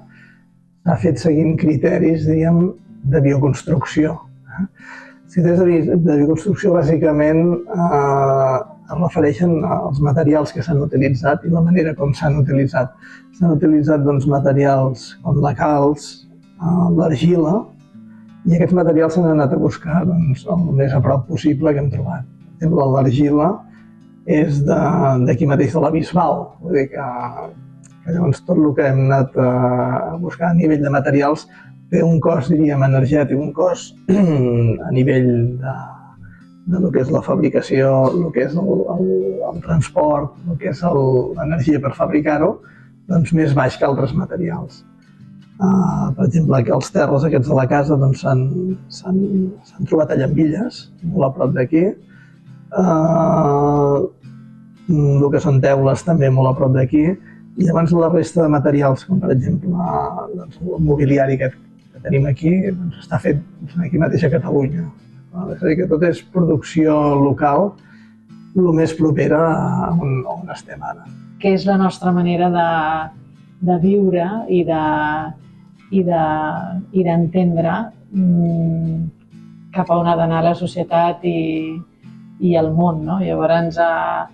s'ha fet seguint criteris, diríem, de bioconstrucció. eh. Criteris de, bi- de bioconstrucció, bàsicament, eh, es refereixen als materials que s'han utilitzat i la manera com s'han utilitzat. S'han utilitzat doncs, materials com la calç, eh, l'argila, i aquests materials s'han anat a buscar doncs, el més a prop possible que hem trobat. L'argila és d'aquí mateix de la Bisbal. Vull dir que, que llavors tot el que hem anat a buscar a nivell de materials té un cost, diríem, energètic, un cost a nivell de, de lo que és la fabricació, el que és el, el, el transport, el que és l'energia per fabricar-ho, doncs més baix que altres materials. Uh, per exemple, que els terres aquests de la casa doncs, s'han doncs, trobat a Llambilles, molt a prop d'aquí. Uh, el que són teules també molt a prop d'aquí. I llavors la resta de materials, com per exemple doncs, el mobiliari aquest que tenim aquí, doncs, està fet aquí mateix a Catalunya. És a dir, que tot és producció local, el més propera a on, on estem ara. Que és la nostra manera de, de viure i de, i d'entendre de, mmm, cap a on ha d'anar la societat i, i el món. No? Llavors, eh,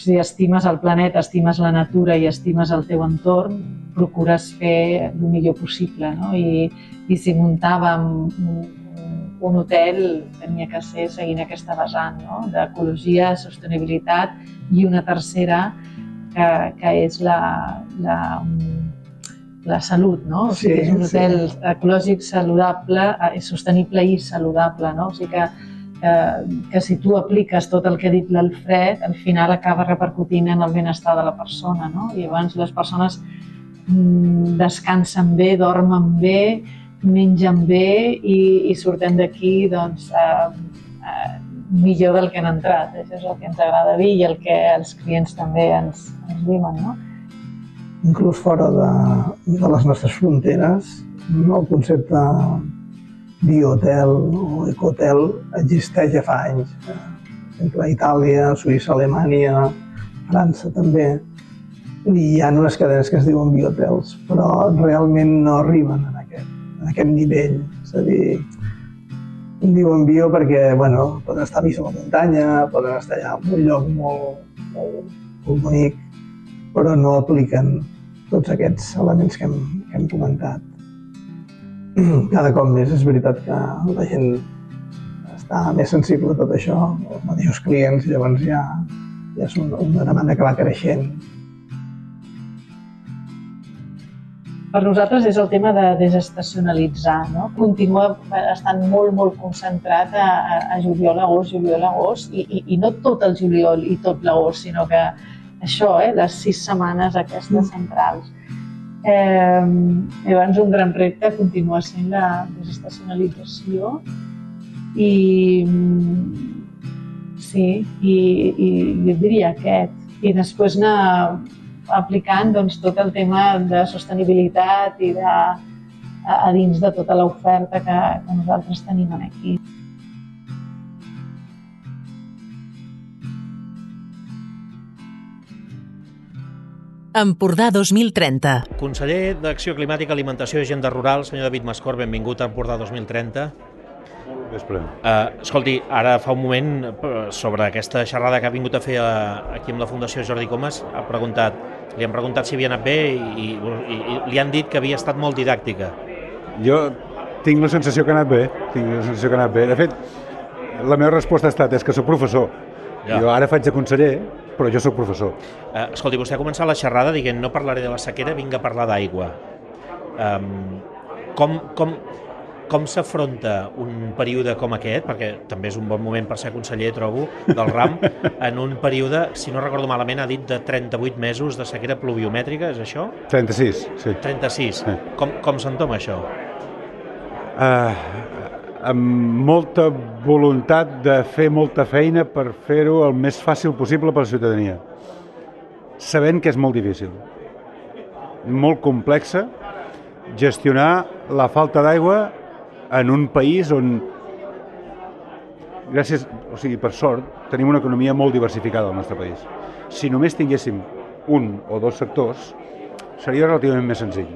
si estimes el planeta, estimes la natura i estimes el teu entorn, procures fer el millor possible. No? I, i si muntàvem un, un hotel tenia que ser seguint aquesta vessant no? d'ecologia, sostenibilitat i una tercera que, que és la, la, la salut, no? O sigui, sí, és un hotel sí. ecològic, saludable, eh, sostenible i saludable, no? O sigui que, que, que si tu apliques tot el que ha dit l'Alfred, al final acaba repercutint en el benestar de la persona, no? I llavors les persones mm, descansen bé, dormen bé, mengen bé i, i surten d'aquí doncs, eh, eh, millor del que han entrat. Això és el que ens agrada dir i el que els clients també ens, ens diuen. No? Inclús fora de, de les nostres fronteres, el concepte biohotel o ecohotel existeix ja fa anys. Per exemple, a Itàlia, Suïssa, Alemanya, França també. I hi ha unes cadenes que es diuen biohotels, però realment no arriben en aquest, en aquest nivell. És a dir, diuen bio perquè bueno, poden estar més a la muntanya, poden estar allà en un lloc molt, molt, molt bonic, però no apliquen tots aquests elements que hem, que hem comentat. Cada cop més és veritat que la gent està més sensible a tot això, els mateixos clients, llavors ja, ja és una, una demanda que va creixent. Per nosaltres és el tema de desestacionalitzar, no? Continua estant molt, molt concentrat a, a juliol, agost, juliol, agost, i, i, i no tot el juliol i tot l'agost, sinó que això, eh, les sis setmanes aquestes centrals. Eh, llavors, un gran repte continua sent la desestacionalització i sí, i, i jo diria aquest. I després anar aplicant doncs, tot el tema de sostenibilitat i de, a, a dins de tota l'oferta que, que nosaltres tenim aquí. Empordà 2030. Conseller d'Acció Climàtica, Alimentació i Agenda Rural, senyor David Mascor, benvingut a Empordà 2030. Vespre. Uh, escolti, ara fa un moment, eh, sobre aquesta xerrada que ha vingut a fer a, eh, aquí amb la Fundació Jordi Comas, ha preguntat, li han preguntat si havia anat bé i, i, i li han dit que havia estat molt didàctica. Jo tinc la sensació que ha anat bé, tinc la sensació que ha anat bé. De fet, la meva resposta ha estat és que sóc professor. Ja. Jo ara faig de conseller, però jo sóc professor. Uh, escolti, vostè ha començat la xerrada dient no parlaré de la sequera, vinc a parlar d'aigua. Um, com, com, com s'afronta un període com aquest, perquè també és un bon moment per ser conseller, trobo, del RAM, en un període, si no recordo malament, ha dit de 38 mesos de sequera pluviomètrica, és això? 36, sí. 36. Sí. Com, com s'entoma això? Uh, amb molta voluntat de fer molta feina per fer-ho el més fàcil possible per a la ciutadania, sabent que és molt difícil, molt complexa, gestionar la falta d'aigua en un país on, gràcies, o sigui, per sort, tenim una economia molt diversificada al nostre país. Si només tinguéssim un o dos sectors, seria relativament més senzill.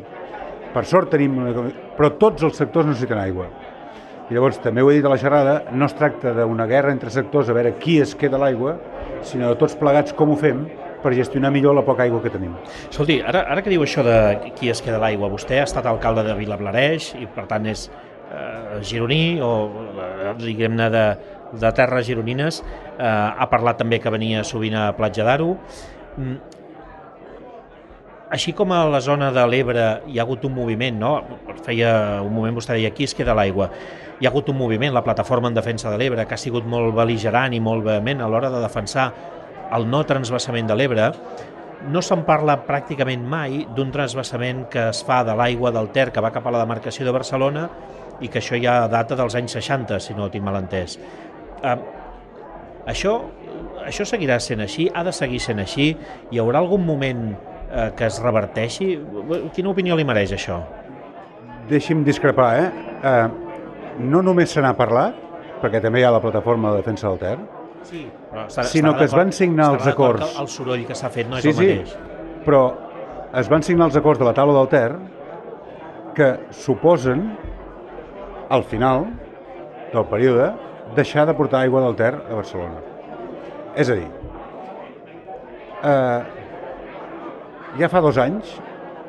Per sort tenim una. Però tots els sectors necessiten aigua i llavors, també ho he dit a la xerrada, no es tracta d'una guerra entre sectors a veure qui es queda l'aigua, sinó de tots plegats com ho fem per gestionar millor la poca aigua que tenim. Escolti, ara, ara que diu això de qui es queda l'aigua, vostè ha estat alcalde de Vilablareix i per tant és eh, gironí o eh, diguem-ne de, de Terres Gironines, eh, ha parlat també que venia sovint a Platja d'Aro. Mm, així com a la zona de l'Ebre hi ha hagut un moviment, no? feia un moment vostè deia aquí es queda l'aigua, hi ha hagut un moviment, la plataforma en defensa de l'Ebre, que ha sigut molt beligerant i molt vehement a l'hora de defensar el no transvasament de l'Ebre, no se'n parla pràcticament mai d'un transvasament que es fa de l'aigua del Ter que va cap a la demarcació de Barcelona i que això ja data dels anys 60, si no tinc mal entès. Uh, això, això seguirà sent així? Ha de seguir sent així? Hi haurà algun moment eh, que es reverteixi? Quina opinió li mereix això? Deixi'm discrepar, eh? eh no només se n'ha parlat, perquè també hi ha la plataforma de defensa del Ter, Sí, però està, sinó que es van signar els acords. El soroll que s'ha fet no és sí, el mateix. Sí, però es van signar els acords de la taula del Ter que suposen, al final del període, deixar de portar aigua del Ter a Barcelona. És a dir, eh, ja fa dos anys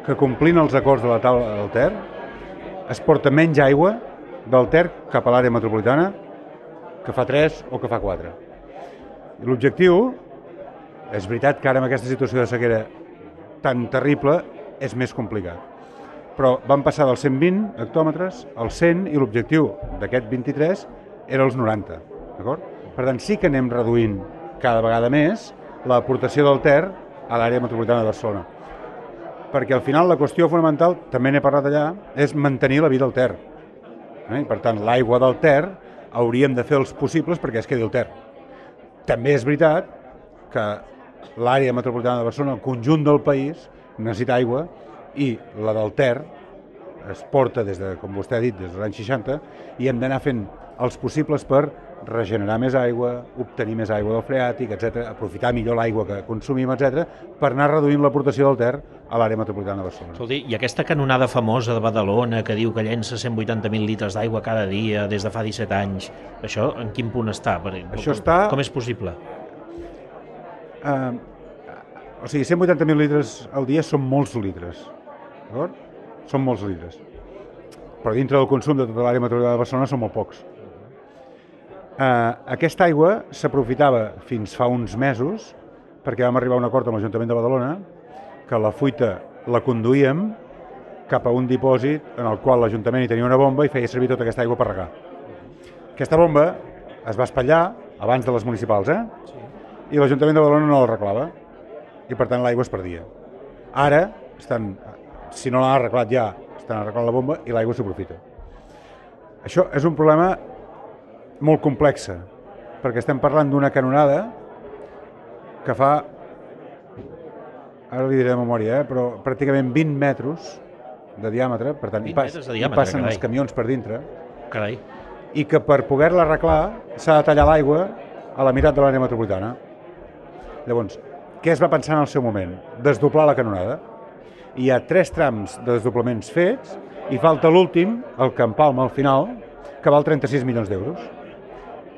que complint els acords de la taula del Ter es porta menys aigua del Ter cap a l'àrea metropolitana que fa 3 o que fa 4. L'objectiu, és veritat que ara amb aquesta situació de sequera tan terrible és més complicat. Però van passar dels 120 hectòmetres als 100 i l'objectiu d'aquest 23 era els 90. D'acord? Per tant, sí que anem reduint cada vegada més l'aportació del Ter a l'àrea metropolitana de Barcelona. Perquè al final la qüestió fonamental, també n'he parlat allà, és mantenir la vida al Ter. Eh? Per tant, l'aigua del Ter hauríem de fer els possibles perquè es quedi al Ter. També és veritat que l'àrea metropolitana de Barcelona, el conjunt del país, necessita aigua i la del Ter es porta des de, com vostè ha dit, des dels anys 60 i hem d'anar fent els possibles per regenerar més aigua, obtenir més aigua del freàtic, etc, aprofitar millor l'aigua que consumim, etc, per anar reduint l'aportació del Ter a l'àrea metropolitana de Barcelona. Escolti, i aquesta canonada famosa de Badalona que diu que llença 180.000 litres d'aigua cada dia des de fa 17 anys, això en quin punt està? Per, Això està- Com és possible? Uh, o sigui, 180.000 litres al dia són molts litres. D'acord? Són molts litres. Però dintre del consum de tota l'àrea metropolitana de Barcelona són molt pocs. Uh, aquesta aigua s'aprofitava fins fa uns mesos perquè vam arribar a un acord amb l'Ajuntament de Badalona que la fuita la conduïem cap a un dipòsit en el qual l'Ajuntament hi tenia una bomba i feia servir tota aquesta aigua per regar. Aquesta bomba es va espatllar abans de les municipals, eh? I l'Ajuntament de Badalona no la reclava i per tant l'aigua es perdia. Ara, estan, si no l'han arreglat ja, estan arreglant la bomba i l'aigua s'aprofita. Això és un problema molt complexa, perquè estem parlant d'una canonada que fa, ara li diré de memòria, eh, però pràcticament 20 metres de diàmetre, per tant, hi, 20 pas, de hi diàmetre, passen carai. els camions per dintre, Carai. i que per poder-la arreglar s'ha de tallar l'aigua a la meitat de l'àrea metropolitana. Llavors, què es va pensar en el seu moment? Desdoblar la canonada. Hi ha tres trams de desdoblaments fets i falta l'últim, el que empalma al final, que val 36 milions d'euros.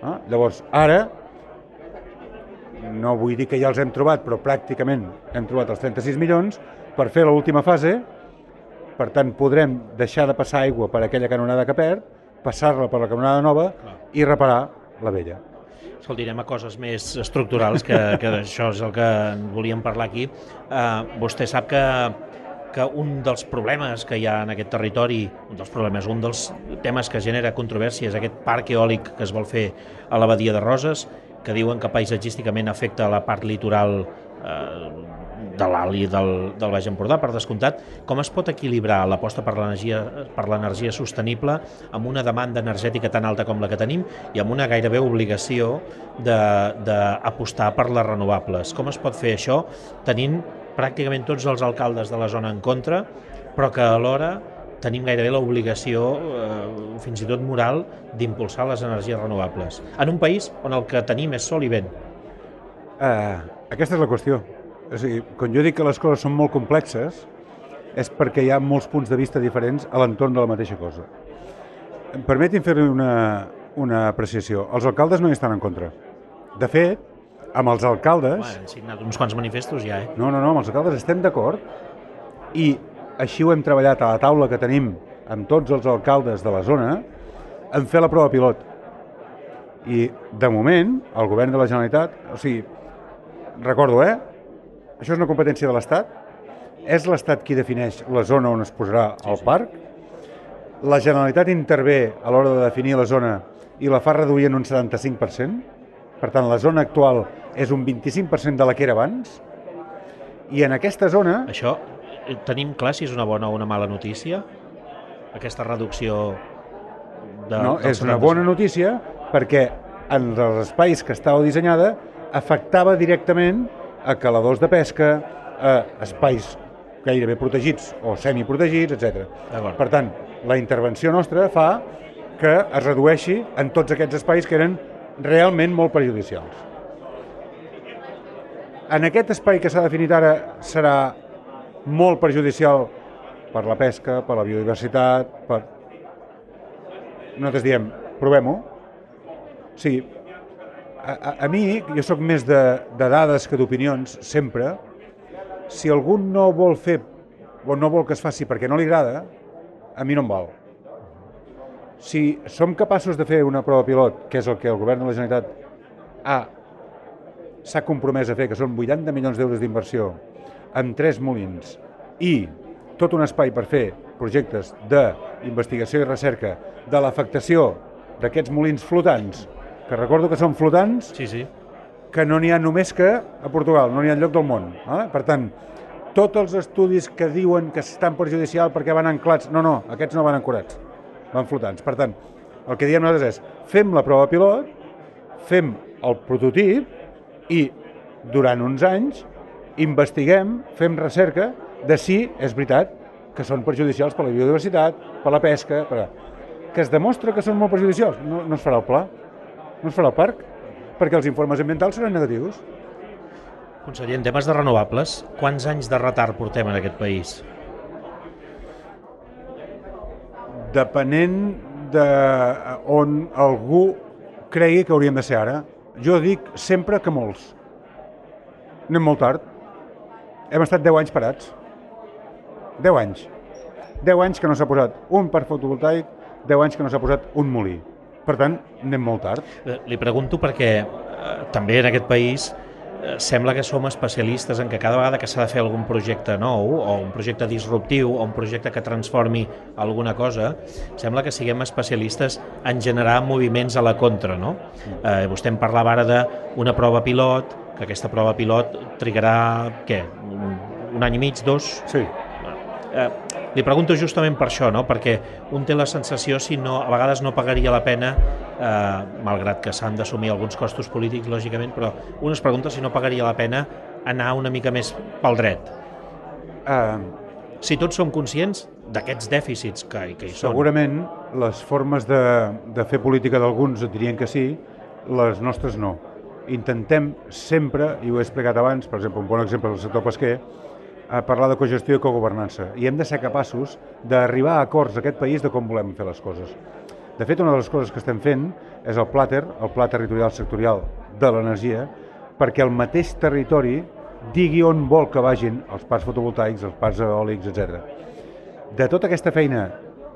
Ah? Llavors, ara, no vull dir que ja els hem trobat, però pràcticament hem trobat els 36 milions per fer l'última fase, per tant podrem deixar de passar aigua per aquella canonada que perd, passar-la per la canonada nova i reparar la vella. Escolti, anem a coses més estructurals, que, que això és el que volíem parlar aquí. Uh, vostè sap que, que un dels problemes que hi ha en aquest territori, un dels problemes, un dels temes que genera controvèrsia és aquest parc eòlic que es vol fer a la badia de Roses, que diuen que paisatgísticament afecta la part litoral eh, de i del, del Baix Empordà, per descomptat, com es pot equilibrar l'aposta per l'energia sostenible amb una demanda energètica tan alta com la que tenim i amb una gairebé obligació d'apostar per les renovables? Com es pot fer això tenint pràcticament tots els alcaldes de la zona en contra, però que alhora tenim gairebé l'obligació, eh, fins i tot moral, d'impulsar les energies renovables. En un país on el que tenim és sol i vent. Uh, aquesta és la qüestió. O sigui, quan jo dic que les coses són molt complexes, és perquè hi ha molts punts de vista diferents a l'entorn de la mateixa cosa. Em permetin fer una, una apreciació. Els alcaldes no hi estan en contra. De fet, amb els alcaldes... Home, han signat uns quants manifestos ja, eh? No, no, no, amb els alcaldes estem d'acord i així ho hem treballat a la taula que tenim amb tots els alcaldes de la zona en fer la prova pilot. I, de moment, el govern de la Generalitat, o sigui, recordo, eh? Això és una competència de l'Estat, és l'Estat qui defineix la zona on es posarà el parc, la Generalitat intervé a l'hora de definir la zona i la fa reduir en un 75%, per tant, la zona actual és un 25% de la que era abans, i en aquesta zona... Això tenim clar si és una bona o una mala notícia? Aquesta reducció de... No, és una 75%? bona notícia perquè en els espais que estava dissenyada afectava directament a caladors de pesca, a espais gairebé protegits o semiprotegits, etc. Per tant, la intervenció nostra fa que es redueixi en tots aquests espais que eren realment molt perjudicials. En aquest espai que s'ha definit ara serà molt perjudicial per la pesca, per la biodiversitat, per... Nosaltres diem, provem-ho. Sigui, a, a, a mi, jo sóc més de, de dades que d'opinions, sempre. Si algú no vol fer o no vol que es faci perquè no li agrada, a mi no em val. Si som capaços de fer una prova pilot, que és el que el govern de la Generalitat ha s'ha compromès a fer, que són 80 milions d'euros d'inversió, amb tres molins i tot un espai per fer projectes d'investigació i recerca de l'afectació d'aquests molins flotants, que recordo que són flotants, sí, sí. que no n'hi ha només que a Portugal, no n'hi ha lloc del món. Eh? Per tant, tots els estudis que diuen que estan perjudicial perquè van anclats, no, no, aquests no van ancorats, van flotants. Per tant, el que diem nosaltres és, fem la prova pilot, fem el prototip i durant uns anys investiguem, fem recerca de si és veritat que són perjudicials per la biodiversitat, per la pesca, per... que es demostra que són molt perjudicials, no, no es farà el pla, no es farà el parc, perquè els informes ambientals seran negatius. Conseller, en temes de renovables, quants anys de retard portem en aquest país? Depenent de on algú cregui que hauríem de ser ara. Jo dic sempre que molts. Anem molt tard. Hem estat 10 anys parats. 10 anys. 10 anys que no s'ha posat un parc fotovoltaic, 10 anys que no s'ha posat un molí. Per tant, anem molt tard. Eh, Li pregunto perquè eh, també en aquest país eh, sembla que som especialistes en que cada vegada que s'ha de fer algun projecte nou o un projecte disruptiu o un projecte que transformi alguna cosa, sembla que siguem especialistes en generar moviments a la contra, no? Eh, vostè em parlava ara d'una prova pilot, que aquesta prova pilot trigarà, què, un, un any i mig, dos? Sí. Eh, li pregunto justament per això, no? perquè un té la sensació si no, a vegades no pagaria la pena, eh, malgrat que s'han d'assumir alguns costos polítics, lògicament, però un es pregunta si no pagaria la pena anar una mica més pel dret. Uh, si tots som conscients d'aquests dèficits que, que hi són. Segurament les formes de, de fer política d'alguns dirien que sí, les nostres no. Intentem sempre, i ho he explicat abans, per exemple, un bon exemple del sector pesquer, a parlar de cogestió i cogovernança. I hem de ser capaços d'arribar a acords a aquest país de com volem fer les coses. De fet, una de les coses que estem fent és el PLATER, el Pla Territorial Sectorial de l'Energia, perquè el mateix territori digui on vol que vagin els parcs fotovoltaics, els parcs eòlics, etc. De tota aquesta feina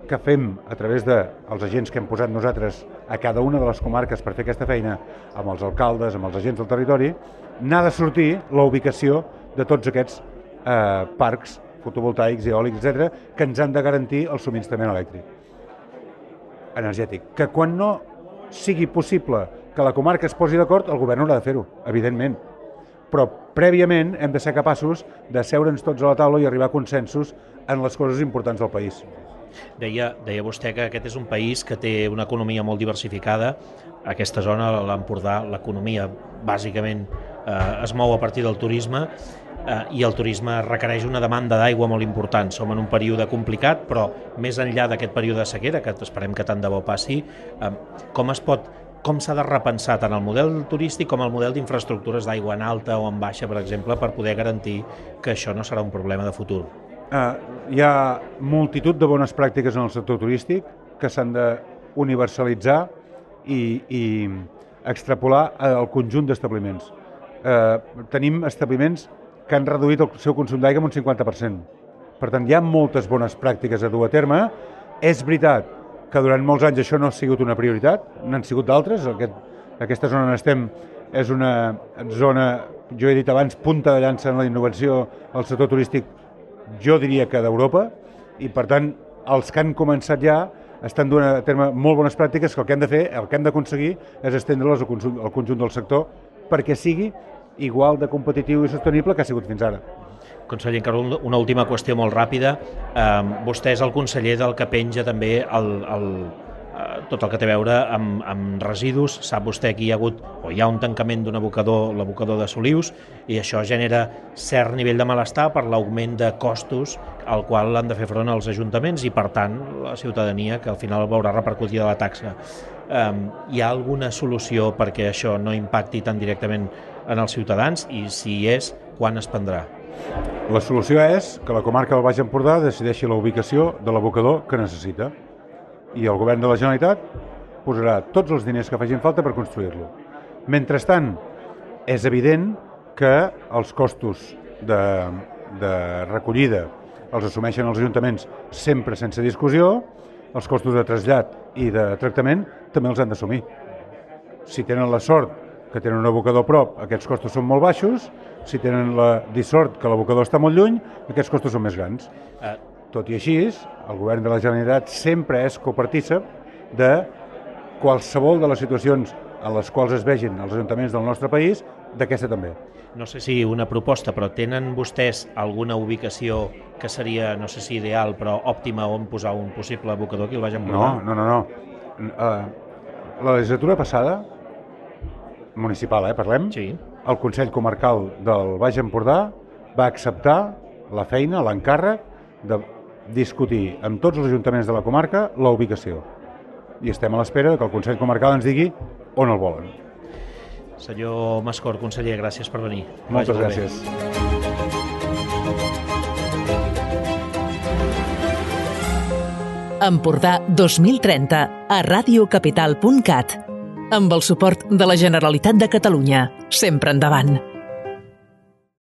que fem a través dels agents que hem posat nosaltres a cada una de les comarques per fer aquesta feina, amb els alcaldes, amb els agents del territori, n'ha de sortir la ubicació de tots aquests eh, parcs fotovoltaics, eòlics, etc., que ens han de garantir el subministrament elèctric energètic. Que quan no sigui possible que la comarca es posi d'acord, el govern haurà de fer-ho, evidentment. Però prèviament hem de ser capaços de seure'ns tots a la taula i arribar a consensos en les coses importants del país. Deia, deia vostè que aquest és un país que té una economia molt diversificada. Aquesta zona, l'Empordà, l'economia bàsicament eh, es mou a partir del turisme eh, i el turisme requereix una demanda d'aigua molt important. Som en un període complicat, però més enllà d'aquest període de sequera, que esperem que tant de bo passi, eh, com es pot com s'ha de repensar tant el model turístic com el model d'infraestructures d'aigua en alta o en baixa, per exemple, per poder garantir que això no serà un problema de futur? Uh, hi ha multitud de bones pràctiques en el sector turístic que s'han de universalitzar i, i extrapolar al conjunt d'establiments. Uh, tenim establiments que han reduït el seu consum d'aigua en un 50%. Per tant, hi ha moltes bones pràctiques a dur a terme. És veritat que durant molts anys això no ha sigut una prioritat, n'han sigut d'altres, aquest Aquesta zona on estem és una zona, jo he dit abans, punta de llança en la innovació al sector turístic, jo diria que d'Europa, i per tant els que han començat ja estan duent a terme molt bones pràctiques que el que hem de fer, el que hem d'aconseguir és estendre-les al conjunt del sector perquè sigui igual de competitiu i sostenible que ha sigut fins ara. Conseller, encara una última qüestió molt ràpida. Vostè és el conseller del que penja també el, el, eh, tot el que té a veure amb, amb residus. Sap vostè que hi ha hagut o hi ha un tancament d'un abocador, l'abocador de Solius, i això genera cert nivell de malestar per l'augment de costos al qual han de fer front els ajuntaments i, per tant, la ciutadania, que al final veurà repercutida la taxa. Eh, hi ha alguna solució perquè això no impacti tan directament en els ciutadans i, si hi és, quan es prendrà? La solució és que la comarca del Baix Empordà decideixi la ubicació de l'abocador que necessita i el govern de la Generalitat posarà tots els diners que facin falta per construir-lo. Mentrestant, és evident que els costos de, de recollida els assumeixen els ajuntaments sempre sense discussió, els costos de trasllat i de tractament també els han d'assumir. Si tenen la sort que tenen un abocador a prop, aquests costos són molt baixos, si tenen la dissort que l'abocador està molt lluny, aquests costos són més grans. Eh. Tot i així, el govern de la Generalitat sempre és copartícip de qualsevol de les situacions en les quals es vegin els ajuntaments del nostre país, d'aquesta també. No sé si una proposta, però tenen vostès alguna ubicació que seria, no sé si ideal, però òptima on posar un possible abocador aquí al Baix Empordà? No, no, no. no. Uh, la legislatura passada municipal, eh, parlem, sí. el Consell Comarcal del Baix Empordà va acceptar la feina, l'encàrrec de discutir amb tots els ajuntaments de la comarca la ubicació. I estem a l'espera que el Consell Comarcal ens digui on el volen. Senyor Mascor, conseller, gràcies per venir. Moltes gràcies. Empordà 2030 a radiocapital.cat amb el suport de la Generalitat de Catalunya. Sempre endavant.